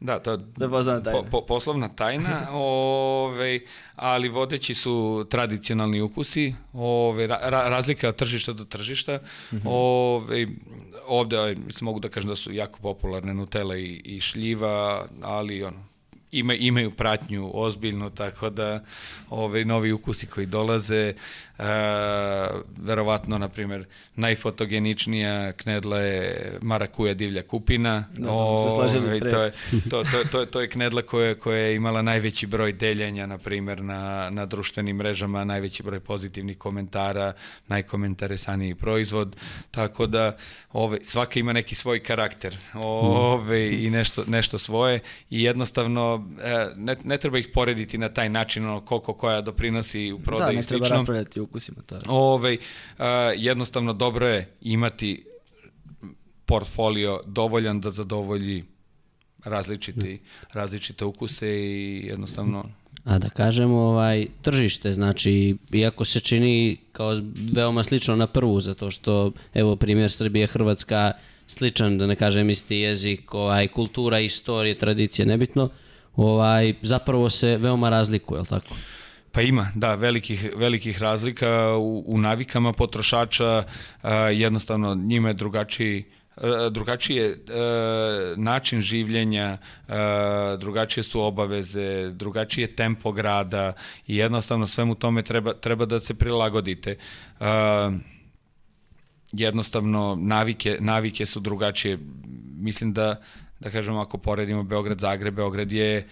S3: Da, to je da poslovna tajna. Po, po, poslovna tajna, ove, ali vodeći su tradicionalni ukusi, ove, ra, razlika od tržišta do tržišta. Mm -hmm. ove, ovde mogu da kažem da su jako popularne Nutella i, i šljiva, ali ono, ima, imaju pratnju ozbiljnu, tako da ove novi ukusi koji dolaze, e, verovatno, na primjer, najfotogeničnija knedla je marakuja divlja kupina.
S2: Da, ove, se pre.
S3: to, je, to, to, to, to je knedla koja, koja je imala najveći broj deljenja, na primjer, na, na društvenim mrežama, najveći broj pozitivnih komentara, najkomentaresaniji proizvod, tako da ove, svaka ima neki svoj karakter ove, i nešto, nešto svoje i jednostavno E, ne, ne treba ih porediti na taj način, ono, koliko koja doprinosi u prodaju
S2: da, i slično. Da, ne treba raspravljati ukusima. To je.
S3: Ove, uh, jednostavno dobro je imati portfolio dovoljan da zadovolji različiti, različite ukuse i jednostavno
S1: A da kažemo, ovaj, tržište, znači, iako se čini kao veoma slično na prvu, zato što, evo, primjer Srbije, Hrvatska, sličan, da ne kažem isti jezik, ovaj, kultura, istorija, tradicija, nebitno, ovaj, zapravo se veoma razlikuje, je tako?
S3: Pa ima, da, velikih, velikih razlika u, u navikama potrošača, a, jednostavno njima je drugačiji drugačije e, način življenja, e, drugačije su obaveze, drugačije tempo grada i jednostavno svemu tome treba, treba da se prilagodite. E, jednostavno navike, navike su drugačije. Mislim da da kažemo ako poredimo Beograd Zagreb, Beograd je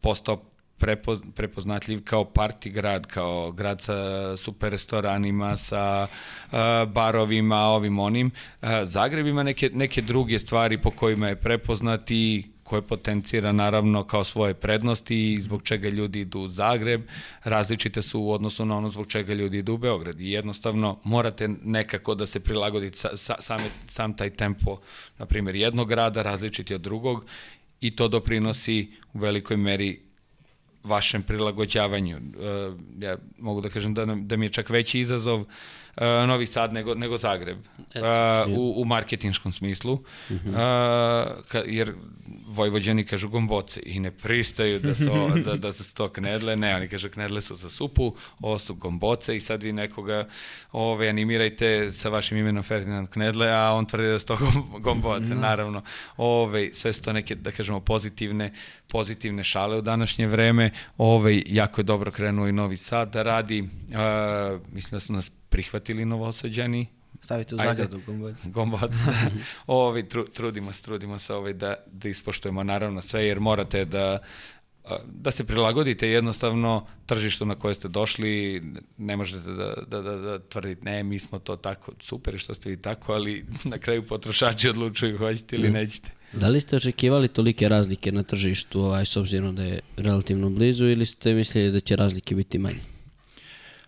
S3: postao prepoz, prepoznatljiv kao parti grad, kao grad sa super restoranima, sa uh, barovima, ovim onim. Uh, Zagreb ima neke, neke druge stvari po kojima je prepoznat i koje potencira naravno kao svoje prednosti i zbog čega ljudi idu u Zagreb, različite su u odnosu na ono zbog čega ljudi idu u Beograd i jednostavno morate nekako da se prilagodite sa, sa, sam, sam taj tempo, na primjer, jednog grada različiti od drugog i to doprinosi u velikoj meri vašem prilagođavanju. Uh, ja mogu da kažem da, da mi je čak veći izazov uh, Novi Sad nego, nego Zagreb Eto, uh, u, u marketinškom smislu, uh -huh. uh, ka, jer Vojvođani kažu gomboce i ne pristaju da su, da, da su to knedle, ne, oni kažu knedle su za supu, ovo su gomboce i sad vi nekoga ove, animirajte sa vašim imenom Ferdinand Knedle, a on tvrdi da su to gomboce, no. naravno. Ove, sve su to neke, da kažemo, pozitivne, pozitivne šale u današnje vreme. Ove, jako je dobro krenuo i Novi Sad da radi. Uh, mislim da su nas prihvatili novosađani,
S2: Stavite u zagradu gombovac.
S3: Gombovac, da. Ovi, tru, trudimo se, trudimo se ovaj, da, da ispoštujemo naravno sve, jer morate da da se prilagodite jednostavno tržištu na koje ste došli, ne možete da, da, da, da tvrdite ne, mi smo to tako, super što ste vi tako, ali na kraju potrošači odlučuju hoćete ili mm. nećete.
S1: Da li ste očekivali tolike razlike na tržištu, ovaj, s obzirom da je relativno blizu, ili ste mislili da će razlike biti manje?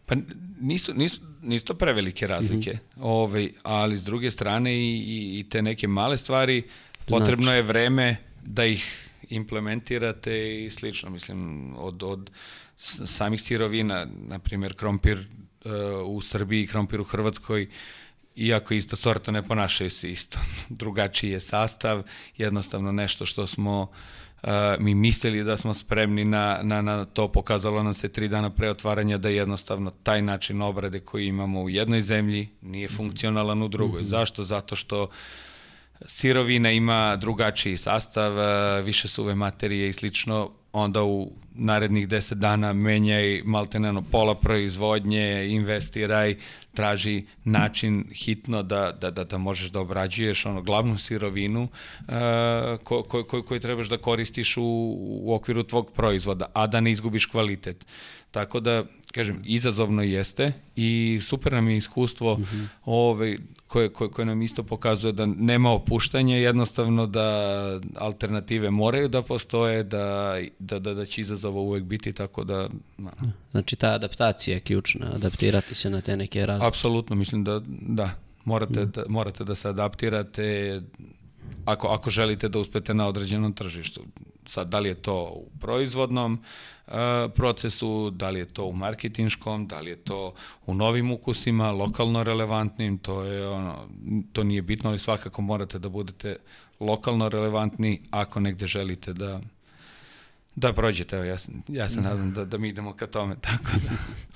S3: Pa nisu, nisu, nisu to prevelike razlike, mm -hmm. ovaj, ali s druge strane i, i, i te neke male stvari, potrebno znači. je vreme da ih implementirate i slično, mislim, od, od samih sirovina, na primjer, krompir uh, u Srbiji, krompir u Hrvatskoj, iako ista sorta ne ponašaju se isto. Drugačiji je sastav, jednostavno nešto što smo uh, mi mislili da smo spremni na, na, na to, pokazalo nam se tri dana pre otvaranja da jednostavno taj način obrade koji imamo u jednoj zemlji nije funkcionalan u drugoj. Mm -hmm. Zašto? Zato što sirovina ima drugačiji sastav, više suve materije i slično, onda u narednih 10 dana menjaj malteneno pola proizvodnje, investiraj, traži način hitno da, da, da, da možeš da obrađuješ ono glavnu sirovinu uh, ko, ko, ko, koju trebaš da koristiš u, u okviru tvog proizvoda, a da ne izgubiš kvalitet. Tako da, kažem, izazovno jeste i super nam je iskustvo mm -hmm. ove, koje, koje, koje nam isto pokazuje da nema opuštanja, jednostavno da alternative moraju da postoje, da, da, da, da će izazova uvek biti, tako da... Na.
S1: Znači ta adaptacija je ključna, adaptirati se na te neke različite.
S3: Apsolutno, mislim da da, morate, mm. da, morate da se adaptirate ako, ako želite da uspete na određenom tržištu. Sad, da li je to u proizvodnom, procesu, da li je to u marketinškom, da li je to u novim ukusima, lokalno relevantnim, to je ono, to nije bitno, ali svakako morate da budete lokalno relevantni ako negde želite da Da, prođete, evo, ja, sam, ja se da. nadam da, da mi idemo ka tome, tako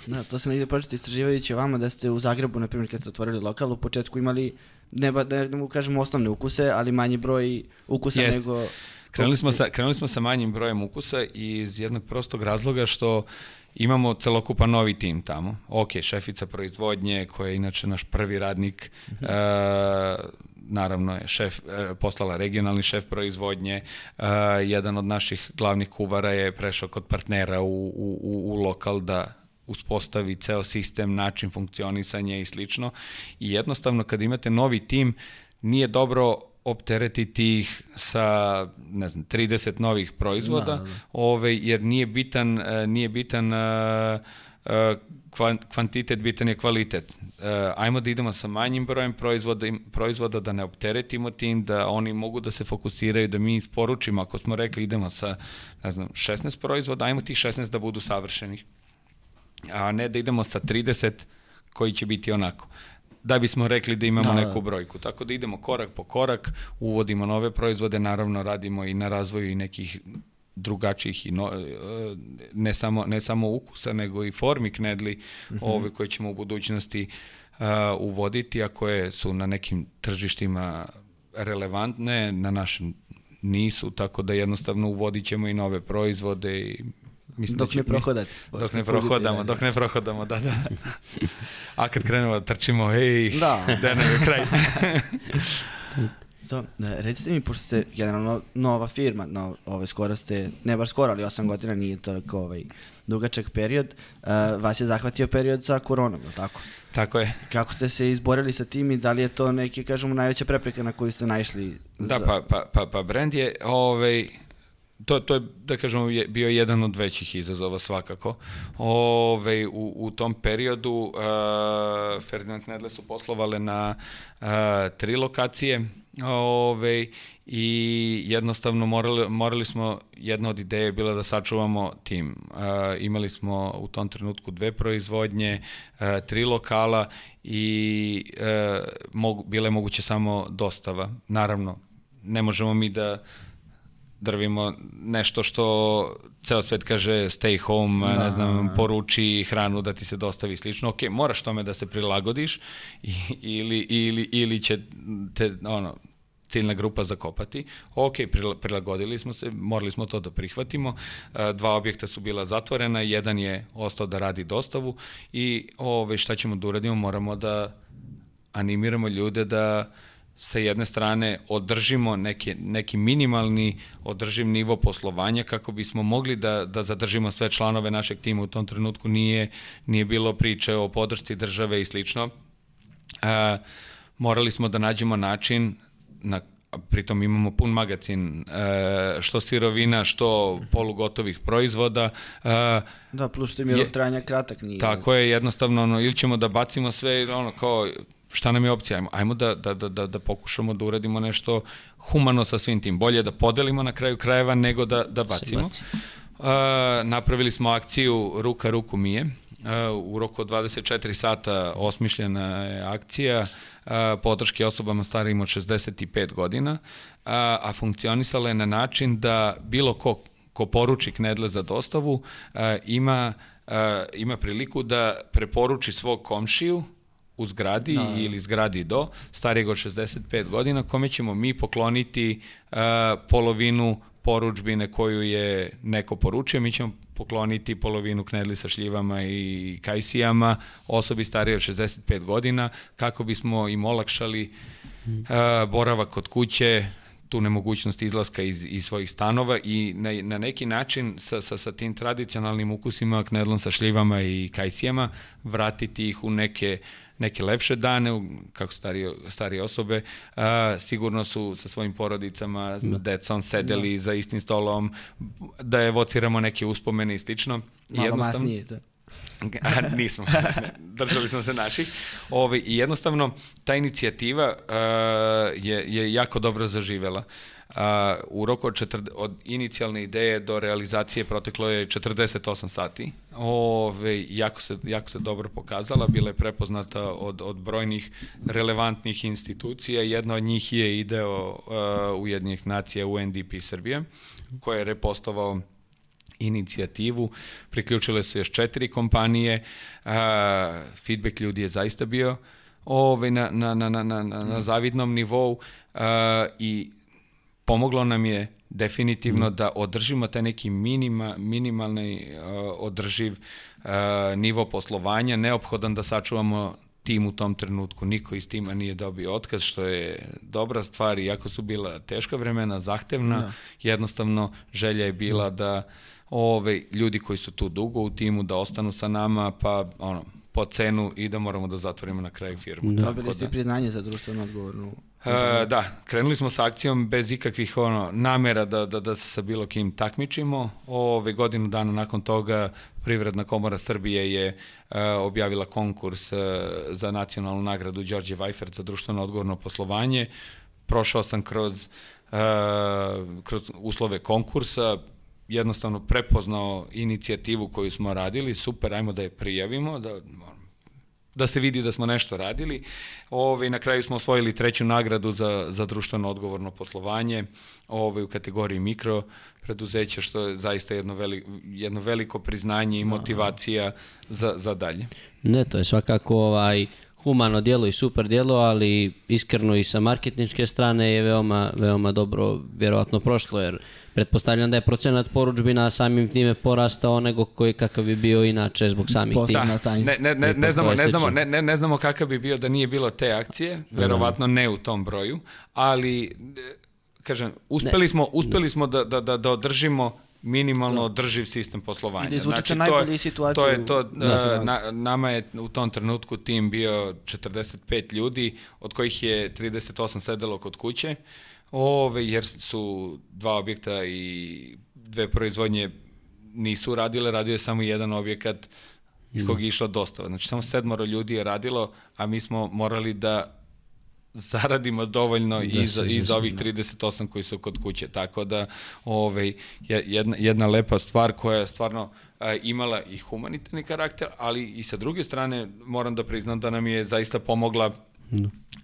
S3: da.
S2: da, to se negde pročete istraživajući vama da ste u Zagrebu, na primjer, kad ste otvorili lokal, u početku imali, ne, ba, ne, ne mu kažemo osnovne ukuse, ali manji broj ukusa Jest. nego
S3: Krenuli smo, sa, krenuli smo sa manjim brojem ukusa iz jednog prostog razloga što imamo celokupan novi tim tamo. Ok, šefica proizvodnje koja je inače naš prvi radnik, mm -hmm. uh, naravno je šef, uh, poslala regionalni šef proizvodnje, uh, jedan od naših glavnih kuvara je prešao kod partnera u, u, u, u lokal da uspostavi ceo sistem, način funkcionisanja i slično. I jednostavno kad imate novi tim, nije dobro opteretiti ih sa ne znam 30 novih proizvoda, da, da. Ove, jer nije bitan e, nije bitan uh, uh, kvantitet, bitan je kvalitet. Uh, ajmo da idemo sa manjim brojem proizvoda, proizvoda, da ne opteretimo tim, da oni mogu da se fokusiraju, da mi isporučimo, ako smo rekli idemo sa, ne znam, 16 proizvoda, ajmo tih 16 da budu savršeni. A ne da idemo sa 30 koji će biti onako da bismo rekli da imamo da, neku brojku. Tako da idemo korak po korak, uvodimo nove proizvode, naravno radimo i na razvoju i nekih drugačijih i no, e, ne samo ne samo ukusa nego i formi knedli mm -hmm. ove koje ćemo u budućnosti uh, uvoditi a koje su na nekim tržištima relevantne na našem nisu tako da jednostavno uvodit ćemo i nove proizvode i
S2: Mislim dok da će, ne prohodate.
S3: Dok ne prohodamo, dok ne prohodamo, da, da. A kad krenemo da trčimo, hej, da, da ne je kraj.
S2: To, da, recite mi, pošto ste generalno nova firma, no, ove, skoro ste, ne baš skoro, ali 8 godina nije toliko ovaj, dugačak period, uh, vas je zahvatio period sa koronom, je tako?
S3: Tako je.
S2: Kako ste se izborili sa tim i da li je to neki, kažemo, najveća prepreka na koju ste naišli?
S3: Da,
S2: za-
S3: pa, pa, pa, pa brand je, ovaj, to, to je, da kažemo, je bio jedan od većih izazova svakako. Ove, u, u tom periodu uh, Ferdinand Nedle su poslovale na uh, tri lokacije ove, i jednostavno morali, morali smo, jedna od ideje je bila da sačuvamo tim. Uh, imali smo u tom trenutku dve proizvodnje, uh, tri lokala i uh, mogu, bile moguće samo dostava. Naravno, ne možemo mi da drvimo nešto što ceo svet kaže stay home, da, ne znam, poruči hranu da ti se dostavi slično. Ok, moraš tome da se prilagodiš i, ili, ili, ili će te, ono, ciljna grupa zakopati. Ok, prila- prilagodili smo se, morali smo to da prihvatimo. E, Dva objekta su bila zatvorena, jedan je ostao da radi dostavu i ove, šta ćemo da uradimo? Moramo da animiramo ljude da sa jedne strane održimo neki, neki minimalni održiv nivo poslovanja kako bismo mogli da, da zadržimo sve članove našeg tima u tom trenutku nije, nije bilo priče o podršci države i slično. E, morali smo da nađemo način na pritom imamo pun magacin e, što sirovina, što polugotovih proizvoda. E,
S2: Da, plus što im je
S3: Je-
S2: trajanja kratak, nije.
S3: Tako je, jednostavno, ono, ili ćemo da bacimo sve, ono, kao, šta nam je opcija? Ajmo, ajmo da, da, da, da, da pokušamo da uradimo nešto humano sa svim tim. Bolje da podelimo na kraju krajeva nego da, da bacimo.
S1: baci.
S3: Uh, napravili smo akciju Ruka ruku mije. Uh, u roku od 24 sata osmišljena je akcija uh, podrške osobama starijim od 65 godina, uh, a funkcionisala je na način da bilo ko ko poruči knedle za dostavu uh, ima, uh, ima priliku da preporuči svog komšiju u zgradi da. ili zgradi do starijeg od 65 godina kome ćemo mi pokloniti uh, polovinu poručbine koju je neko poručio, mi ćemo pokloniti polovinu knedli sa šljivama i kajsijama osobi starije od 65 godina kako bismo im olakšali uh, boravak kod kuće, tu nemogućnost izlaska iz, iz svojih stanova i na, na neki način sa, sa, sa tim tradicionalnim ukusima, knedlom sa šljivama i kajsijama, vratiti ih u neke neke lepše dane, kako starije, starije osobe, a, sigurno su sa svojim porodicama, da. decom sedeli da. za istim stolom, da evociramo neke uspomene i slično.
S2: Malo masnije, da.
S3: A, nismo, držali smo se naših. Ove, I jednostavno, ta inicijativa uh, je, je jako dobro zaživela. Uh, u roku od, četrd, od inicijalne ideje do realizacije proteklo je 48 sati. Ove, jako, se, jako se dobro pokazala, bila je prepoznata od, od brojnih relevantnih institucija. Jedna od njih je ideo uh, Ujedinjenih nacija UNDP Srbije, koja je repostovao inicijativu, priključile su još četiri kompanije, a, feedback ljudi je zaista bio ovaj, na, na, na, na, na, na, zavidnom nivou a, i pomoglo nam je definitivno da održimo taj neki minima, minimalni uh, održiv uh, nivo poslovanja, neophodan da sačuvamo tim u tom trenutku. Niko iz tima nije dobio otkaz, što je dobra stvar, iako su bila teška vremena, zahtevna, da. jednostavno želja je bila da ove, ljudi koji su tu dugo u timu da ostanu sa nama, pa ono, po cenu i da moramo da zatvorimo na kraju firmu.
S2: Da. Dobili ste i priznanje za društveno odgovornu.
S3: E, da, krenuli smo sa akcijom bez ikakvih ono, namera da, da, da se sa bilo kim takmičimo. Ove godinu dana nakon toga Privredna komora Srbije je e, objavila konkurs e, za nacionalnu nagradu Đorđe Vajfert za društveno odgovorno poslovanje. Prošao sam kroz, e, kroz uslove konkursa, jednostavno prepoznao inicijativu koju smo radili, super, ajmo da je prijavimo, da da se vidi da smo nešto radili. Ove, na kraju smo osvojili treću nagradu za, za društveno odgovorno poslovanje ove, u kategoriji mikro preduzeća, što je zaista jedno, veli, jedno veliko priznanje i motivacija za, za dalje.
S1: Ne, to je svakako ovaj, humano djelo i super djelo, ali iskreno i sa marketinške strane je veoma, veoma dobro vjerovatno prošlo, jer pretpostavljam da je procenat poručbina samim time porastao nego koji kakav bi bio inače zbog samih
S2: Po-
S1: tih.
S2: Da.
S3: ne, ne, ne, ne, znamo, ne, znamo, ne, ne, ne znamo kakav bi bio da nije bilo te akcije, verovatno ne u tom broju, ali e, kažem, uspeli smo, uspeli smo da, da, da, da održimo minimalno održiv sistem poslovanja.
S2: I da izvučete
S3: to je-
S2: najbolje situaciju
S3: To je to,
S2: da
S3: na, nama je u tom trenutku tim bio 45 ljudi, od kojih je 38 sedelo kod kuće, ove, jer su dva objekta i dve proizvodnje nisu radile, radio je samo jedan objekat iz kog je išla dostava. Znači, samo sedmoro ljudi je radilo, a mi smo morali da zaradimo dovoljno i za,
S1: se
S3: i za ovih 38 koji su kod kuće. Tako da, ovaj, je- jedna, jedna lepa stvar koja je stvarno a, imala i humanitarni karakter, ali i sa druge strane moram da priznam da nam je zaista pomogla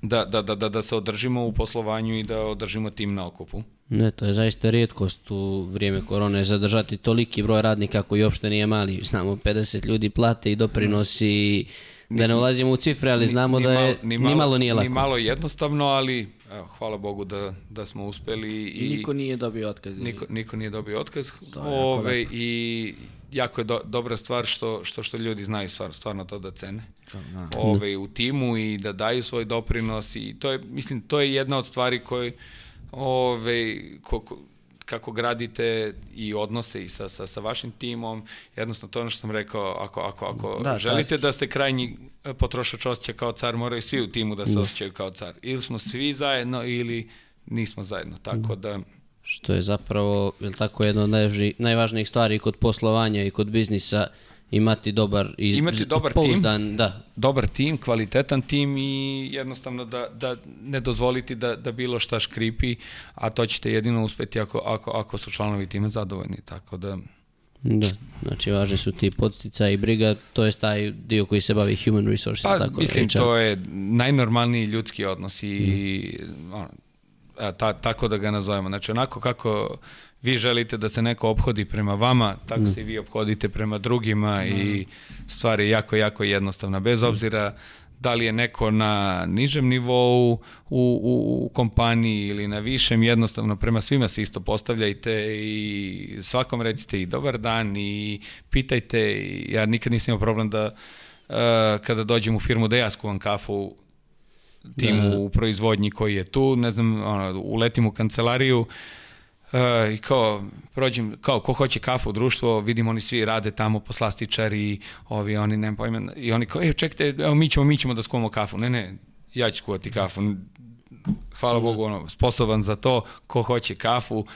S3: da, da, da, da, da se održimo u poslovanju i da održimo tim na okupu.
S1: Ne, to je zaista rijetkost u vrijeme korone zadržati toliki broj radnika koji uopšte nije mali. Znamo 50 ljudi plate i doprinosi, da ne ulazimo u cifre, ali znamo da je ni malo, nije lako.
S3: Ni malo jednostavno, ali evo, hvala Bogu da, da smo uspeli.
S2: I niko nije dobio otkaz.
S3: Niko, niko nije dobio otkaz.
S2: Jako
S3: Ove, I jako je do, dobra stvar što, što, što ljudi znaju stvar, stvarno to da cene.
S2: Da.
S3: Ove, u timu i da daju svoj doprinos i to je, mislim, to je jedna od stvari koje ove, ko, ko- kako gradite i odnose i sa, sa, sa vašim timom, jednostavno to je ono što sam rekao, ako, ako, ako
S2: Da,
S3: želite da se krajnji e, potrošač osjeća kao car, moraju svi u timu da se osjećaju kao car. Ili smo svi zajedno ili nismo zajedno, tako da...
S1: Što je zapravo, je tako, jedna od najvažnijih, najvažnijih stvari kod poslovanja i kod biznisa, imati dobar i
S3: Imati dobar tim.
S1: pouzdan, da,
S3: dobar tim, kvalitetan tim i jednostavno da, da ne dozvoliti da, da bilo šta škripi, a to ćete jedino uspeti ako, ako, ako su članovi tima zadovoljni, tako da...
S1: Da, znači važni su ti podstica i briga, to je taj dio koji se bavi human resources,
S3: Pa,
S1: tako
S3: mislim,
S1: HR.
S3: to je najnormalniji ljudski odnos i ono, a, ta, tako da ga nazovemo. Znači, onako kako vi želite da se neko obhodi prema vama, tako se i vi obhodite prema drugima i stvar je jako, jako jednostavna. Bez obzira da li je neko na nižem nivou u, u, u kompaniji ili na višem, jednostavno prema svima se isto postavljajte i svakom recite i dobar dan i pitajte. Ja nikad nisam imao problem da uh, kada dođem u firmu da ja skuvam kafu timu
S1: Da.
S3: u proizvodnji koji je tu, ne znam, ono, uletim u kancelariju uh, i kao prođem, kao ko hoće kafu društvo, vidim oni svi rade tamo poslastičari, ovi oni, nemam pojma, i oni kao, e, čekajte, evo mi ćemo, mi ćemo da skuvamo kafu. Ne, ne, ja ću kuvati kafu. Hvala Bogu, ono, sposoban za to, ko hoće kafu,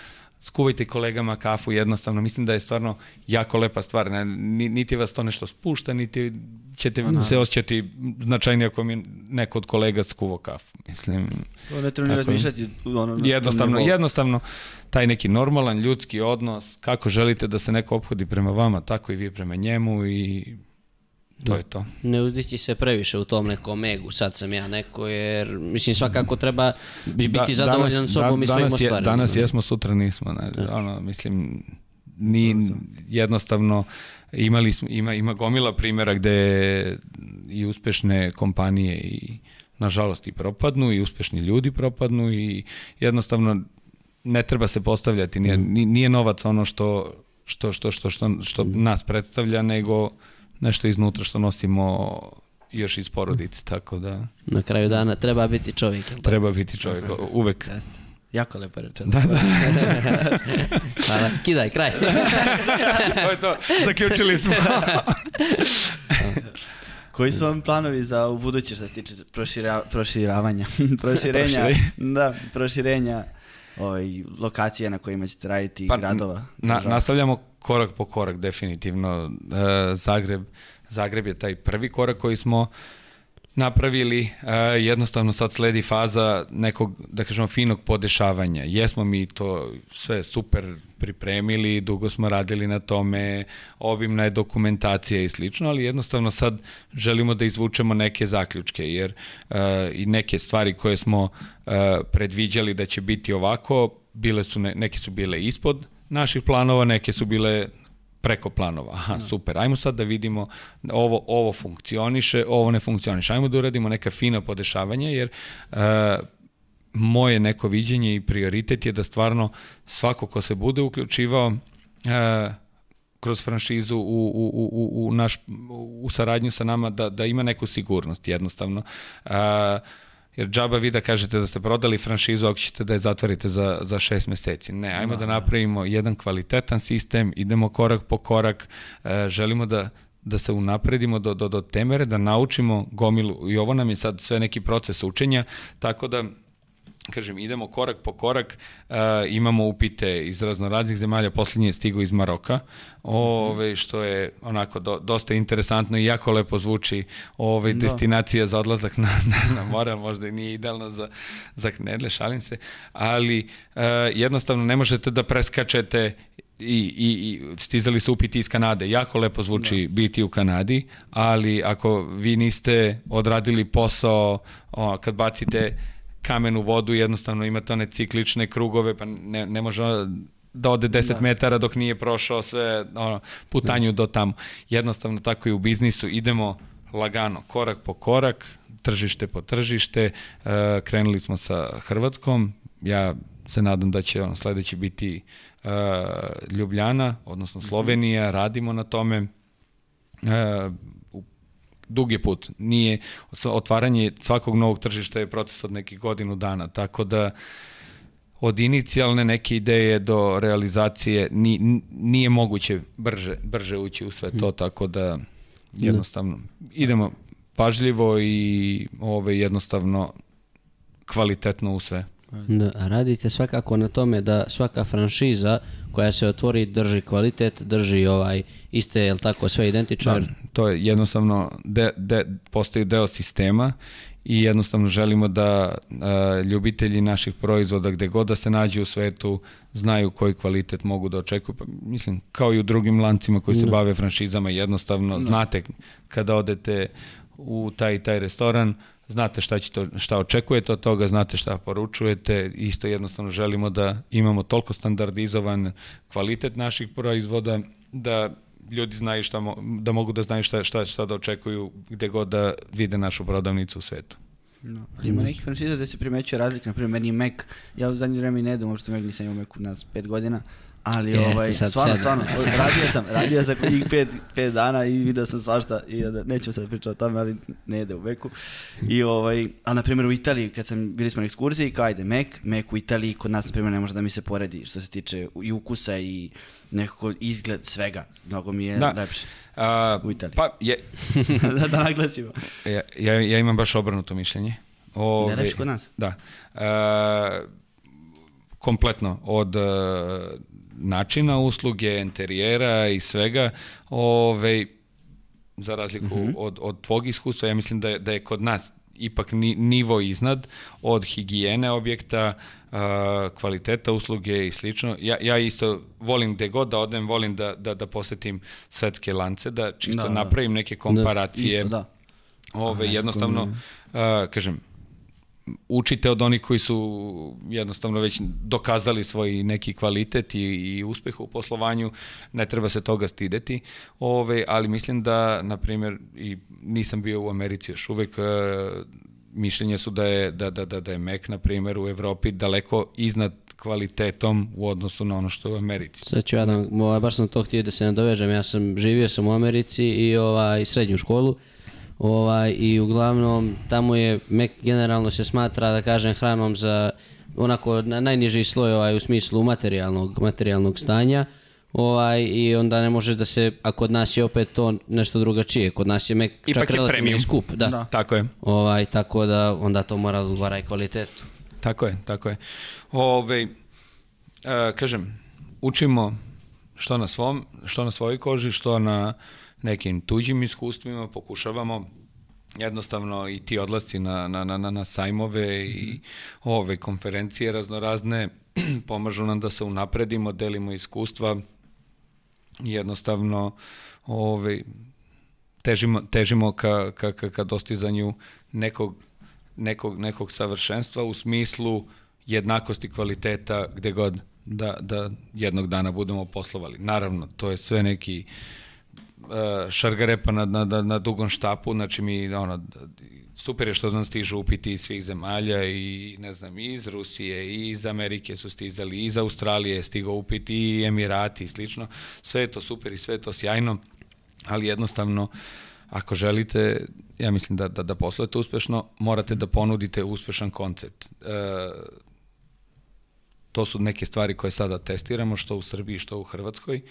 S3: skuvajte kolegama kafu jednostavno. Mislim da je stvarno jako lepa stvar. Ne, ni- niti vas to nešto spušta, niti ćete se osjećati značajnije ako mi neko od kolega skuvao kafu. Mislim,
S2: To ne treba ni razmišljati. Ono,
S3: jednostavno, jednostavno taj neki normalan ljudski odnos, kako želite da se neko ophodi prema vama, tako i vi prema njemu i to je to.
S1: ne uzdići se previše u tom nekom egu, sad sam ja neko, jer mislim svakako treba biti
S3: Da-
S1: zadovoljan
S3: danas-
S1: sobom
S3: da-
S1: i svojim ostvarenjima.
S3: Danas jesmo, sutra nismo. Ne, ono, mislim, ni, jednostavno imali smo, ima, ima gomila primjera gde i uspešne kompanije i nažalost i propadnu i uspešni ljudi propadnu i jednostavno ne treba se postavljati, nije, ni- nije novac ono što, što, što, što, što, što nas predstavlja, nego nešto iznutra što nosimo još iz porodice, tako da
S1: Na kraju dana treba biti čovjek.
S3: treba biti čovjek uvek.
S2: Jeste. Jako lepo rečeno.
S3: Da, da.
S1: Hvala. Kidaj, kraj.
S3: to je to. Zaključili smo.
S2: Koji su vam planovi za u buduće što se tiče prošira, proširavanja? Proširenja. da, proširenja ovaj, lokacija na kojima ćete raditi
S3: Pa,
S2: gradova.
S3: Na, nastavljamo korak po korak, definitivno. E, Zagreb, Zagreb je taj prvi korak koji smo napravili. E, jednostavno sad sledi faza nekog, da kažemo, finog podešavanja. Jesmo mi to sve super pripremili, dugo smo radili na tome, obimna je dokumentacija i slično, ali jednostavno sad želimo da izvučemo neke zaključke, jer e, i neke stvari koje smo e, predviđali da će biti ovako, bile su ne, neke su bile ispod naših planova, neke su bile preko planova. Aha, super. Ajmo sad da vidimo ovo, ovo funkcioniše, ovo ne funkcioniše. Ajmo da uradimo neka fina podešavanja, jer uh, moje neko viđenje i prioritet je da stvarno svako ko se bude uključivao uh, kroz franšizu u, u, u, u, naš, u saradnju sa nama da, da ima neku sigurnost jednostavno. Uh, jer džaba vi da kažete da ste prodali franšizu ako ćete da je zatvorite za, za šest meseci. Ne, ajmo da, da napravimo jedan kvalitetan sistem, idemo korak po korak, uh, želimo da da se unapredimo do, do, do temere, da naučimo gomilu i ovo nam je sad sve neki proces učenja, tako da kažem, idemo korak po korak, uh, imamo upite iz raznoraznih zemalja, poslednji je stigao iz Maroka, ove, što je onako do, dosta interesantno i jako lepo zvuči ove, da. destinacija za odlazak na, na, na more, možda i nije idealno za, za knedle, šalim se, ali uh, jednostavno ne možete da preskačete i, i, i stizali su upiti iz Kanade. Jako lepo zvuči da. biti u Kanadi, ali ako vi niste odradili posao o, kad bacite kamen u vodu, jednostavno imate one ciklične krugove, pa ne, ne može da ode 10 da. metara dok nije prošao sve ono, putanju da. do tamo. Jednostavno tako i u biznisu idemo lagano, korak po korak, tržište po tržište, uh, krenuli smo sa Hrvatskom, ja se nadam da će ono, sledeći biti uh, Ljubljana, odnosno mhm. Slovenija, radimo na tome. Uh, dug je put. Nije, otvaranje svakog novog tržišta je proces od nekih godinu dana, tako da od inicijalne neke ideje do realizacije ni, nije moguće brže, brže ući u sve to, tako da jednostavno idemo pažljivo i ove, jednostavno kvalitetno u sve.
S1: Da, radite svakako na tome da svaka franšiza koja se otvori drži kvalitet, drži ovaj iste, je tako, sve identično?
S3: Da, to je jednostavno, de, de, postoji deo sistema i jednostavno želimo da a, ljubitelji naših proizvoda gde god da se nađu u svetu znaju koji kvalitet mogu da očekuju. Pa, mislim, kao i u drugim lancima koji se da. bave franšizama, jednostavno da. znate kada odete u taj taj restoran, znate šta, ćete, šta očekujete od toga, znate šta poručujete, isto jednostavno želimo da imamo toliko standardizovan kvalitet naših proizvoda, da ljudi znaju šta, mo, da mogu da znaju šta, šta, šta da očekuju gde god da vide našu prodavnicu u svetu.
S2: No, ali ima nekih franšiza da se primećuje razlika, na primjer meni Mac, ja u zadnje vreme ne idem, uopšte Mac nisam imao Mac u nas pet godina, Ali je, ovaj, sad stvarno, stvarno, radio sam, radio sam njih pet, pet dana i video sam svašta i da, neću sad pričati o tome, ali ne ide u veku. I ovaj, a na primjer u Italiji, kad sam, bili smo na ekskurziji, kao ajde, Mac, Mac u Italiji, kod nas na primjer ne može da mi se poredi što se tiče i ukusa i nekako izgled svega. Mnogo mi je da. lepše. A, u Italiji.
S3: Pa je...
S2: da, da naglasimo.
S3: Ja, ja, ja imam baš obrnuto mišljenje.
S2: Ove, ne lepše kod nas?
S3: Da. A, kompletno od načina usluge, interijera i svega, ove, za razliku mm -hmm. od, od tvog iskustva, ja mislim da je, da je kod nas ipak ni, nivo iznad od higijene objekta, uh, kvaliteta usluge i slično. Ja, ja isto volim gde god da odem, volim da, da, da posetim svetske lance, da čisto da, da. napravim neke komparacije. Da, isto, da. Ove, Aha, jednostavno, uh, kažem, učite od onih koji su jednostavno već dokazali svoj neki kvalitet i, i uspeh u poslovanju, ne treba se toga stideti, ove, ali mislim da, na primjer, i nisam bio u Americi još uvek, e, mišljenje su da je, da, da, da, da je Mac, na primjer, u Evropi daleko iznad kvalitetom u odnosu na ono što je u Americi.
S1: Sad ću ja da, baš sam to htio da se nadovežem, ja sam živio sam u Americi i ovaj, srednju školu, Ovaj, I uglavnom tamo je Mek generalno se smatra da kažem hranom za onako najniži sloj ovaj, u smislu materijalnog, materijalnog stanja ovaj, i onda ne može da se, a kod nas je opet to nešto drugačije, kod nas je Mek
S3: Ipak čak relativno
S1: skup. Da. da.
S3: Tako je.
S1: Ovaj, tako da onda to mora da odgovara i kvalitetu.
S3: Tako je, tako je. Ove, e, kažem, učimo što na svom, što na svojoj koži, što na nekim tuđim iskustvima, pokušavamo jednostavno i ti odlasci na, na, na, na sajmove i ove konferencije raznorazne pomažu nam da se unapredimo, delimo iskustva i jednostavno ove, težimo, težimo ka, ka, ka, ka dostizanju nekog, nekog, nekog savršenstva u smislu jednakosti kvaliteta gde god da, da jednog dana budemo poslovali. Naravno, to je sve neki uh, šargarepa na, na, na, dugom štapu, znači mi ono, super je što nam stižu upiti iz svih zemalja i ne znam, i iz Rusije, i iz Amerike su stizali, i iz Australije je stigao upiti, i Emirati i slično. Sve je to super i sve je to sjajno, ali jednostavno ako želite, ja mislim da, da, da poslujete uspešno, morate da ponudite uspešan koncept. E, to su neke stvari koje sada testiramo, što u Srbiji, što u Hrvatskoj.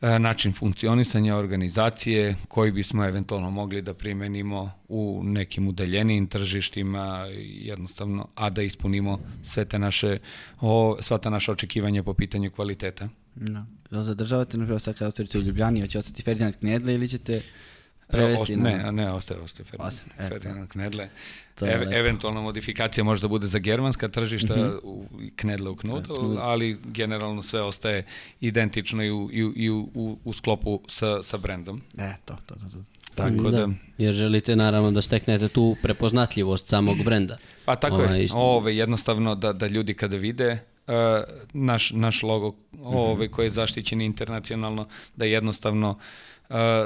S3: E, način funkcionisanja organizacije koji bismo eventualno mogli da primenimo u nekim udeljenijim tržištima jednostavno, a da ispunimo sve te naše, o, sva ta naša očekivanja po pitanju kvaliteta.
S2: No. Jel zadržavate, na primjer, sad kada u Ljubljani, hoće ostati Ferdinand Knedle ili ćete prevesti
S3: na... Ne, ne, ostaje, ostaje Ferdinand, ostaje, Ferdinand Knedle. E, eventualna modifikacija može da bude za germanska tržišta, mm -hmm. u, Knedle u Knudel, ali generalno sve ostaje identično i u, i, i u, u, u sklopu sa, sa brendom.
S2: E, to, to, to. to.
S1: Tako da, da, jer želite naravno da steknete tu prepoznatljivost samog brenda.
S3: Pa tako ovaj, je, ove, jednostavno da, da ljudi kada vide uh, naš, naš logo ove, koji je zaštićen internacionalno, da jednostavno uh,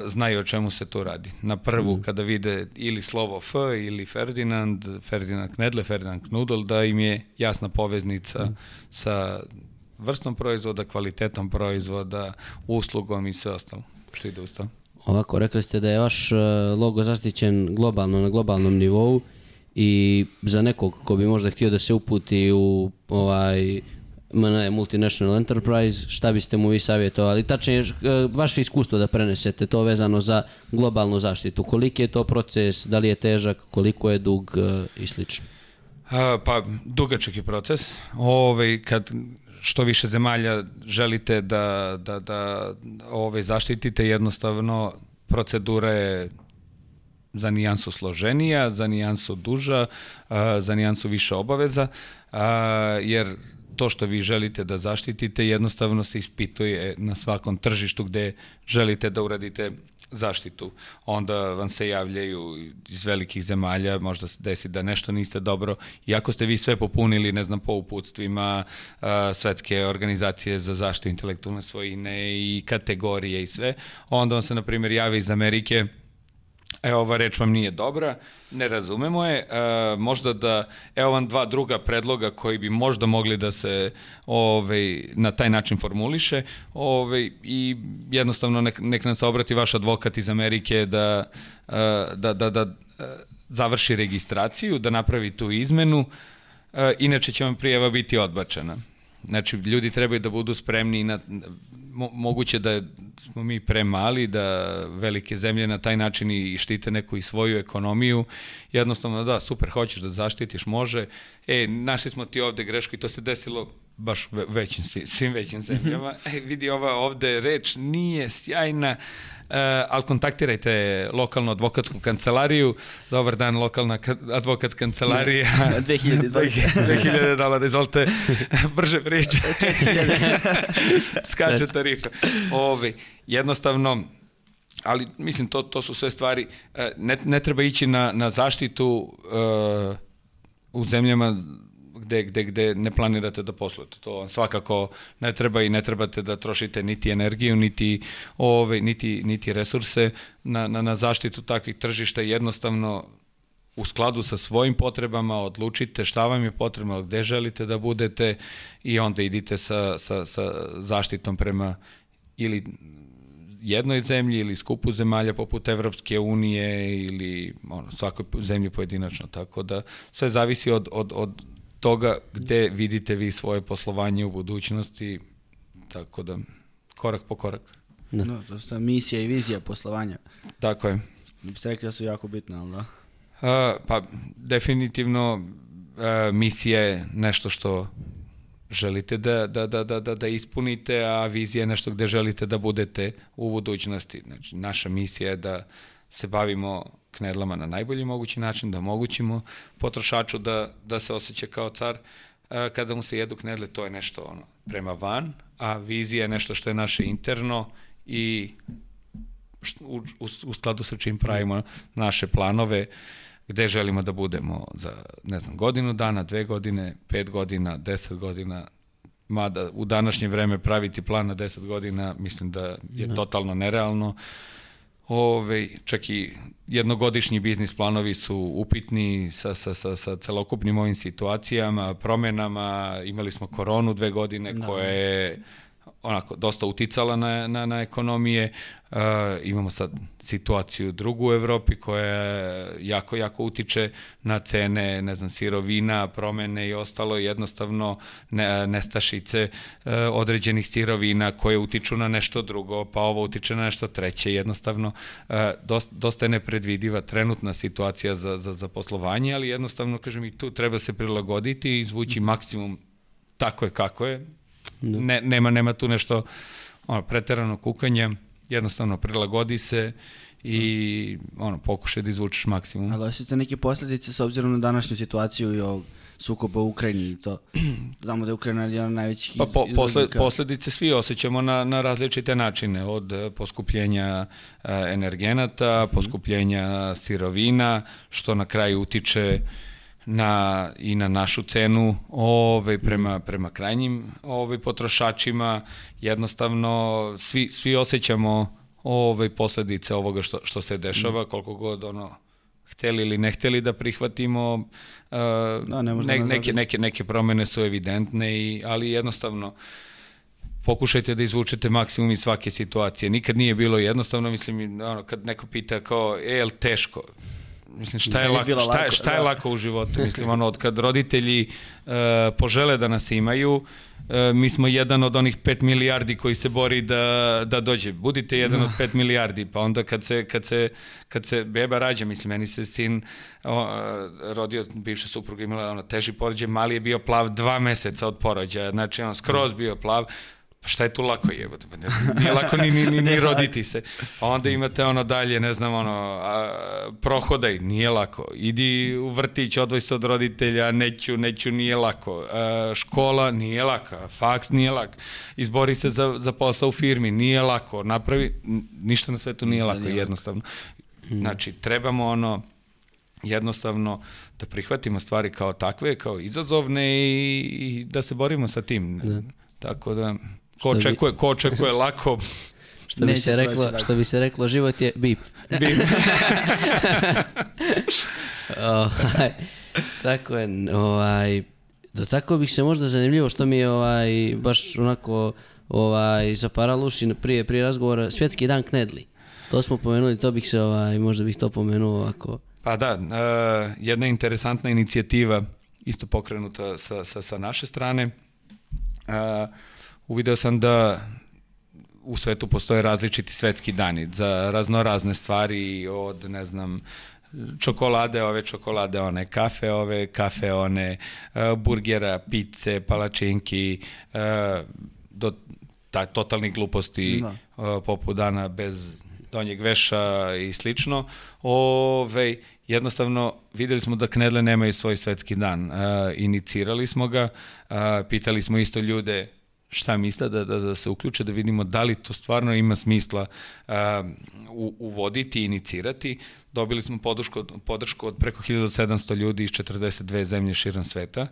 S3: znaju o čemu se tu radi. Na prvu, mm. kada vide ili slovo F ili Ferdinand, Ferdinand Knedle, Ferdinand Knudel, da im je jasna poveznica mm. sa vrstom proizvoda, kvalitetom proizvoda, uslugom i sve ostalo što ide uz to.
S1: Ovako, rekli ste da je vaš e, logo zaštićen globalno, na globalnom nivou i za nekog ko bi možda htio da se uputi u ovaj MNE Multinational Enterprise, šta biste mu vi savjetovali? Tačnije, e, vaše iskustvo da prenesete to vezano za globalnu zaštitu. Koliki je to proces, da li je težak, koliko je dug e, i slično?
S3: A, pa, dugačak je proces. Ove, ovaj, kad što više zemalja želite da, da, da ove zaštitite, jednostavno procedura je za nijansu složenija, za nijansu duža, za nijansu više obaveza, jer to što vi želite da zaštitite jednostavno se ispituje na svakom tržištu gde želite da uradite zaštitu. Onda vam se javljaju iz velikih zemalja, možda se desi da nešto niste dobro, iako ste vi sve popunili, ne znam, po uputstvima svetske organizacije za zaštitu intelektualne svojine i kategorije i sve, onda vam se, na primjer, javi iz Amerike, e, ova reč vam nije dobra, ne razumemo je, e, možda da, evo vam dva druga predloga koji bi možda mogli da se ovaj, na taj način formuliše. Ovaj, i jednostavno nek, nek nam se obrati vaš advokat iz Amerike da, e, da, da, da, da završi registraciju, da napravi tu izmenu, e, inače će vam prijeva biti odbačena. Znači, ljudi trebaju da budu spremni na, mo, moguće da smo mi premali, da velike zemlje na taj način i štite neku i svoju ekonomiju. Jednostavno, da, super, hoćeš da zaštitiš, može. E, našli smo ti ovde grešku i to se desilo baš većim, svim većim zemljama. E, vidi, ova ovde reč nije sjajna, Uh, ali kontaktirajte lokalnu advokatsku kancelariju. Dobar dan, lokalna advokat kancelarija.
S2: 2000,
S3: 2000 dolara, izvolite, brže priče. Skače tarifa. Ovi, jednostavno, ali mislim to to su sve stvari e, ne, ne treba ići na na zaštitu uh, u zemljama gde, gde, gde ne planirate da poslujete. To vam svakako ne treba i ne trebate da trošite niti energiju, niti, ove, niti, niti resurse na, na, na zaštitu takvih tržišta. Jednostavno, u skladu sa svojim potrebama odlučite šta vam je potrebno, gde želite da budete i onda idite sa, sa, sa zaštitom prema ili jednoj zemlji ili skupu zemalja poput Evropske unije ili ono, svakoj zemlji pojedinačno. Tako da sve zavisi od, od, od toga gde vidite vi svoje poslovanje u budućnosti, tako da korak po korak.
S2: Da. No, to je misija i vizija poslovanja.
S3: Tako je.
S2: Biste rekli da su jako bitne, ali da?
S3: Uh, pa, definitivno uh, misija je nešto što želite da, da, da, da, da, da ispunite, a vizija je nešto gde želite da budete u budućnosti. Znači, naša misija je da se bavimo knedlama na najbolji mogući način, da omogućimo potrošaču da, da se osjeća kao car. E, kada mu se jedu knedle, to je nešto ono, prema van, a vizija je nešto što je naše interno i u, u, u skladu sa čim pravimo naše planove, gde želimo da budemo za, ne znam, godinu dana, dve godine, pet godina, deset godina, mada u današnje vreme praviti plan na 10 godina mislim da je
S1: Da.
S3: totalno nerealno. Ove, čak i jednogodišnji biznis planovi su upitni sa, sa, sa, sa celokupnim ovim situacijama, promenama, imali smo koronu dve godine
S2: Da.
S3: koja je onako dosta uticala na, na, na ekonomije. Uh, imamo sad situaciju drugu u Evropi koja jako, jako utiče na cene, ne znam, sirovina, promene i ostalo, jednostavno ne, nestašice uh, određenih sirovina koje utiču na nešto drugo, pa ovo utiče na nešto treće, jednostavno uh, dosta, dosta je nepredvidiva trenutna situacija za, za, za poslovanje, ali jednostavno, kažem, i tu treba se prilagoditi i izvući maksimum tako je kako je,
S1: Da.
S3: ne, nema, nema tu nešto ono, preterano kukanja, jednostavno prilagodi se i ono, pokušaj da izvučeš maksimum.
S2: Ali osjećate neke posljedice s obzirom na današnju situaciju i ovog sukoba u Ukrajini i to. Znamo da je Ukrajina jedan od najvećih
S3: Pa po,
S2: iz-
S3: posle,
S2: izvoznika.
S3: posledice svi osjećamo na, na različite načine, od eh, poskupljenja eh, energenata, poskupljenja sirovina, što na kraju utiče na, i na našu cenu ove, prema, prema krajnjim ove, potrošačima. Jednostavno, svi, svi osjećamo ove posledice ovoga što, što se dešava, koliko god ono, hteli ili ne hteli da prihvatimo, uh,
S2: Da, ne
S3: ne, neke, neke, neke promene su evidentne, i, ali jednostavno pokušajte da izvučete maksimum iz svake situacije. Nikad nije bilo jednostavno, mislim, ono, kad neko pita kao, e, je li teško? Mislim, šta je, lako, šta, je, šta je
S2: da.
S3: lako u životu? Mislim, ono, od kad roditelji uh, požele da nas imaju, e, mi smo jedan od onih 5 milijardi koji se bori da, da dođe. Budite jedan od 5 milijardi, pa onda kad se, kad se, kad se beba rađa, mislim, meni se sin o, rodio, bivša supruga imala ono, teži porođaj, mali je bio plav dva meseca od porođaja, znači on skroz bio plav, pa šta je tu lako jebote, pa nije lako ni, ni, ni, ni roditi se. Pa onda imate ono dalje, ne znam, ono, a, prohodaj, nije lako. Idi u vrtić, odvoj se od roditelja, neću, neću, nije lako. A, škola, nije laka. Faks, nije lak. Izbori se za, za posao u firmi, nije lako. Napravi, ništa na svetu nije
S2: Da,
S3: lako,
S2: nije lako.
S3: jednostavno. Znači, trebamo ono, jednostavno da prihvatimo stvari kao takve, kao izazovne i, i da se borimo sa tim.
S1: Da.
S3: Tako da, ko očekuje, ko očekuje lako,
S1: Što bi, se reklo, što bi se reklo, život je bip.
S3: bi,
S1: ovaj, tako je, ovaj, dotakao bih se možda zanimljivo što mi je ovaj, baš onako ovaj, zaparalo uši prije, prije razgovora, svjetski dan knedli. To smo pomenuli, to bih se, ovaj, možda bih to pomenuo ovako.
S3: Pa da, uh, jedna interesantna inicijativa isto pokrenuta sa, sa, sa naše strane. Uh, uvideo sam da u svetu postoje različiti svetski dani za raznorazne stvari od, ne znam, čokolade, ove čokolade, one kafe, ove kafe, one uh, burgera, pice, palačinki, uh, do ta, totalnih gluposti
S2: Da.
S3: uh, poput dana bez donjeg veša i slično. Ove, jednostavno, videli smo da knedle nemaju svoj svetski dan. Uh, inicirali smo ga, uh, pitali smo isto ljude šta misle da, da, da se uključe, da vidimo da li to stvarno ima smisla uh, u, uvoditi i inicirati. Dobili smo podršku, od- podršku od preko 1700 ljudi iz 42 zemlje širom sveta.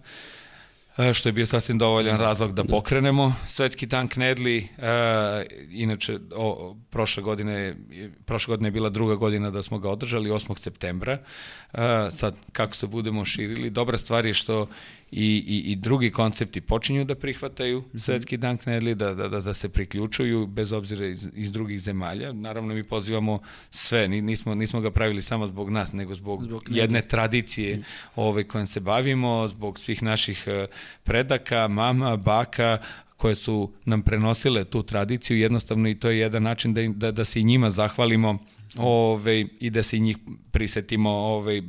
S3: Što je bio sasvim dovoljan razlog da pokrenemo Svetski dan knedli. E, inače, o, prošle, godine, prošle godine je bila druga godina da smo ga održali 8. septembra. E, sad, kako se budemo širili, dobra stvar je što i, i, i drugi koncepti počinju da prihvataju Svetski dan knedli, da, da, da, da se priključuju bez obzira iz, iz drugih zemalja. Naravno, mi pozivamo sve, ni- nismo, nismo ga pravili samo zbog nas, nego zbog,
S2: Zbog knedli.
S3: jedne tradicije ove kojom se bavimo, zbog svih naših e, predaka, mama, baka, koje su nam prenosile tu tradiciju, jednostavno i to je jedan način da, da, da se i njima zahvalimo ove, i da se i njih prisetimo ove,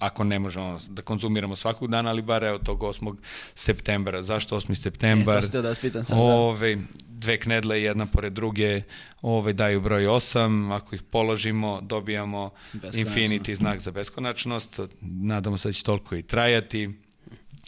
S3: ako ne možemo da konzumiramo svakog dana, ali bar evo tog 8. septembra. Zašto 8.
S2: E,
S3: septembar?
S2: to ste da vas sad. da.
S3: Ove, dve knedle jedna pored druge ove, daju broj 8, ako ih položimo dobijamo infinity znak za beskonačnost, nadamo se da će toliko i trajati.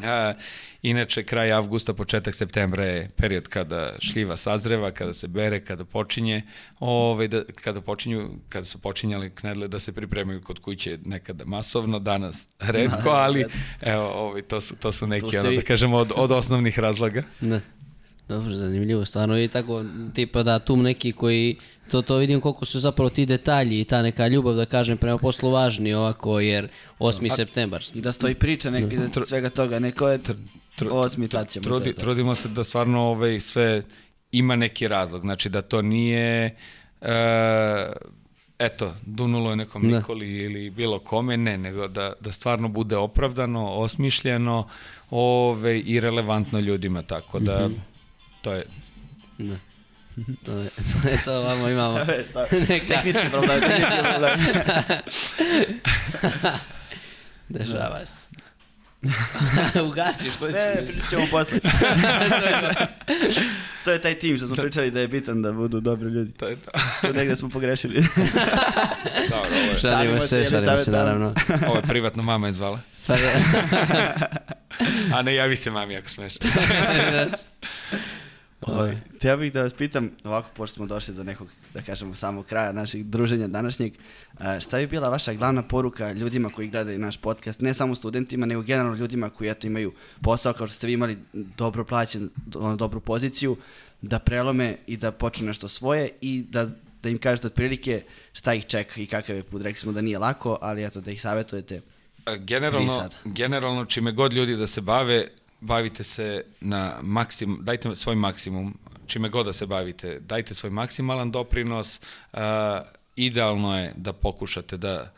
S3: A, inače, kraj avgusta, početak septembra je period kada šljiva sazreva, kada se bere, kada počinje, ovaj, da, kada, počinju, kada su počinjali knedle da se pripremaju kod kuće nekada masovno, danas redko, ali evo, ovaj, to, su, to su neki, ono, da kažemo, od, od osnovnih razloga.
S1: Da. Dobro, zanimljivo, stvarno i tako, tipa da tu neki koji, to, to vidim koliko su zapravo ti detalji i ta neka ljubav, da kažem, prema poslu važni ovako, jer 8. septembar.
S2: I da stoji priča neki iza svega toga, neko je osmi tad ćemo.
S3: Trudi,
S2: to.
S3: trudimo se da stvarno ovaj, sve ima neki razlog, znači da to nije e, eto, dunulo je nekom
S1: Da.
S3: Nikoli ili bilo kome, ne, nego da, da stvarno bude opravdano, osmišljeno ove, i relevantno ljudima, tako da to je
S1: Da. To je, to je to, vamo imamo
S2: To-
S1: neka,
S2: Tehnički problem, tehnički problem.
S1: dešava se. Ugasiš, što ćeš?
S2: Ne, pričat ćemo posle. to je taj tim što smo pričali da je bitan da budu dobri ljudi.
S3: to. Je to.
S2: Tu negde smo pogrešili.
S3: Dobro, ovo je,
S1: Šalimo
S2: Šalimo se,
S1: šalimo se, naravno.
S3: ovo je privatno mama je zvala.
S1: Pa da.
S3: A ne javi se mami ako smeš.
S2: Ovaj, Htio bih da vas pitam, ovako pošto smo došli do nekog, da kažemo, samog kraja našeg druženja današnjeg, šta bi bila vaša glavna poruka ljudima koji gledaju naš podcast, ne samo studentima, nego generalno ljudima koji eto imaju posao kao što ste vi imali dobro plaćen, dobru poziciju, da prelome i da počnu nešto svoje i da, da im kažete otprilike šta ih čeka i kakav je put. Rekli smo da nije lako, ali eto da ih savjetujete.
S3: Generalno, generalno čime god ljudi da se bave, bavite se na maksimum, dajte svoj maksimum, čime god da se bavite, dajte svoj maksimalan doprinos, a, idealno je da pokušate da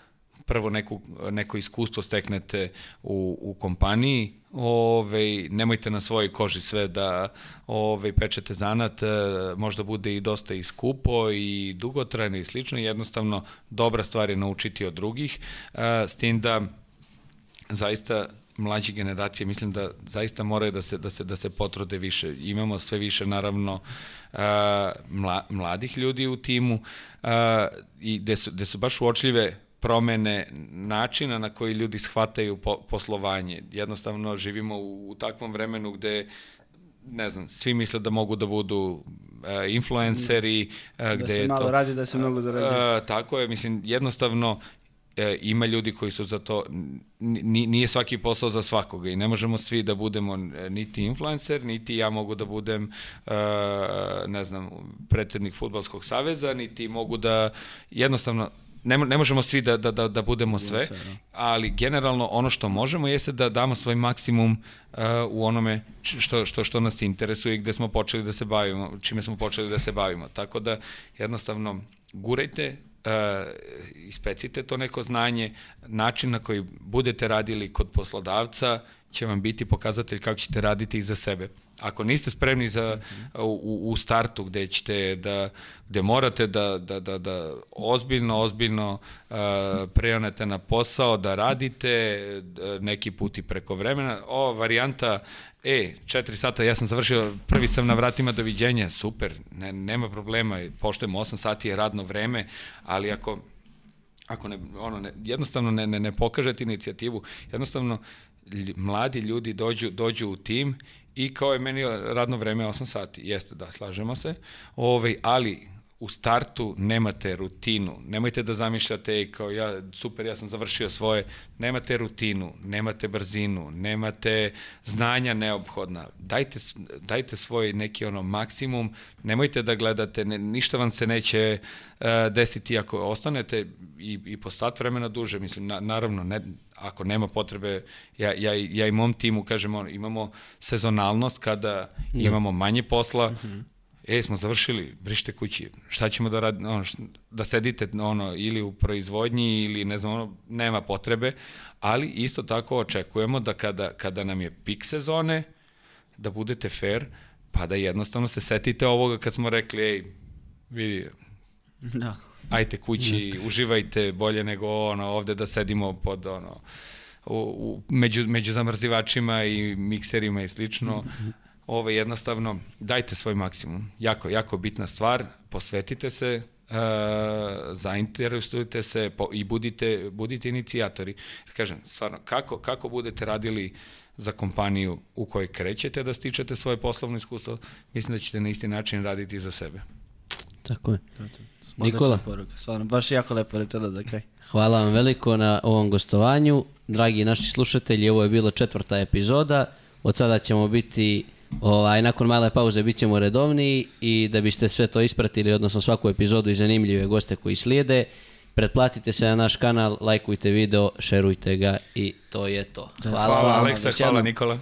S3: prvo neku, neko iskustvo steknete u, u kompaniji, Ove, nemojte na svojoj koži sve da ove, pečete zanat, možda bude i dosta i skupo i dugotrajno i slično, jednostavno dobra stvar je naučiti od drugih, s tim da zaista mlađe generacije mislim da zaista moraju da se da se da se potrude više. Imamo sve više naravno uh, mla, mladih ljudi u timu uh, i gde su, gde su baš uočljive promene načina na koji ljudi shvataju po, poslovanje. Jednostavno živimo u, u takvom vremenu gde ne znam, svi misle da mogu da budu uh, influenceri, uh,
S2: Da
S3: gde
S2: se
S3: je
S2: malo
S3: to...
S2: radi, da se mnogo zarađuje.
S3: E, tako je, mislim, jednostavno e, ima ljudi koji su za to, n- nije svaki posao za svakoga i ne možemo svi da budemo niti influencer, niti ja mogu da budem, e, ne znam, predsednik futbalskog saveza, niti mogu da, jednostavno, ne, ne možemo svi da, da, da, da budemo sve,
S2: da.
S3: ali generalno ono što možemo jeste da damo svoj maksimum uh, u onome što, što, što nas interesuje i gde smo počeli da se bavimo, čime smo počeli da se bavimo. Tako da jednostavno gurajte, uh, ispecite to neko znanje, način na koji budete radili kod poslodavca će vam biti pokazatelj kako ćete raditi i za sebe. Ako niste spremni za, u, u startu gde ćete da, gde morate da, da, da, da ozbiljno, ozbiljno uh, preonete na posao, da radite uh, neki put i preko vremena. O, varijanta, e, četiri sata, ja sam završio, prvi sam na vratima doviđenja, super, ne, nema problema, poštujemo 8 sati je radno vreme, ali ako ako ne, ono, ne, jednostavno ne, ne, ne pokažete inicijativu, jednostavno lj- mladi ljudi dođu, dođu u tim i kao je meni radno vreme 8 sati, jeste da, slažemo se, ovaj, ali u startu nemate rutinu, nemojte da zamišljate ej, kao ja, super, ja sam završio svoje, nemate rutinu, nemate brzinu, nemate znanja neophodna, dajte, dajte svoj neki ono maksimum, nemojte da gledate, ne, ništa vam se neće uh, desiti ako ostanete i, i po sat vremena duže, mislim, na, naravno, ne, ako nema potrebe, ja, ja, ja i mom timu, kažem, ono, imamo sezonalnost kada imamo manje posla, e, smo završili, brište kući, šta ćemo da radimo, ono, da sedite ono, ili u proizvodnji ili ne znam, ono, nema potrebe, ali isto tako očekujemo da kada, kada nam je pik sezone, da budete fair, pa da jednostavno se setite ovoga kad smo rekli, ej, vidi,
S2: Da.
S3: ajte kući, uživajte bolje nego ono ovde da sedimo pod ono u, u, među, među zamrzivačima i mikserima i slično. Ovo jednostavno dajte svoj maksimum. Jako, jako bitna stvar, posvetite se, uh, zainteresujte se po, i budite, budite inicijatori. Kažem, stvarno, kako, kako budete radili za kompaniju u kojoj krećete da stičete svoje poslovno iskustvo, mislim da ćete na isti način raditi i za sebe.
S1: Tako je.
S2: Odlična
S1: Nikola,
S2: Poruka, stvarno, baš jako lepo rečeno za kraj.
S1: hvala vam veliko na ovom gostovanju. Dragi naši slušatelji, ovo je bila četvrta epizoda. Od sada ćemo biti Ovaj, nakon male pauze bit ćemo redovniji i da biste sve to ispratili, odnosno svaku epizodu i zanimljive goste koji slijede, pretplatite se na naš kanal, lajkujte video, šerujte ga i to je to.
S3: Hvala,
S2: Hvala vam
S3: Aleksa, hvala. Nikola.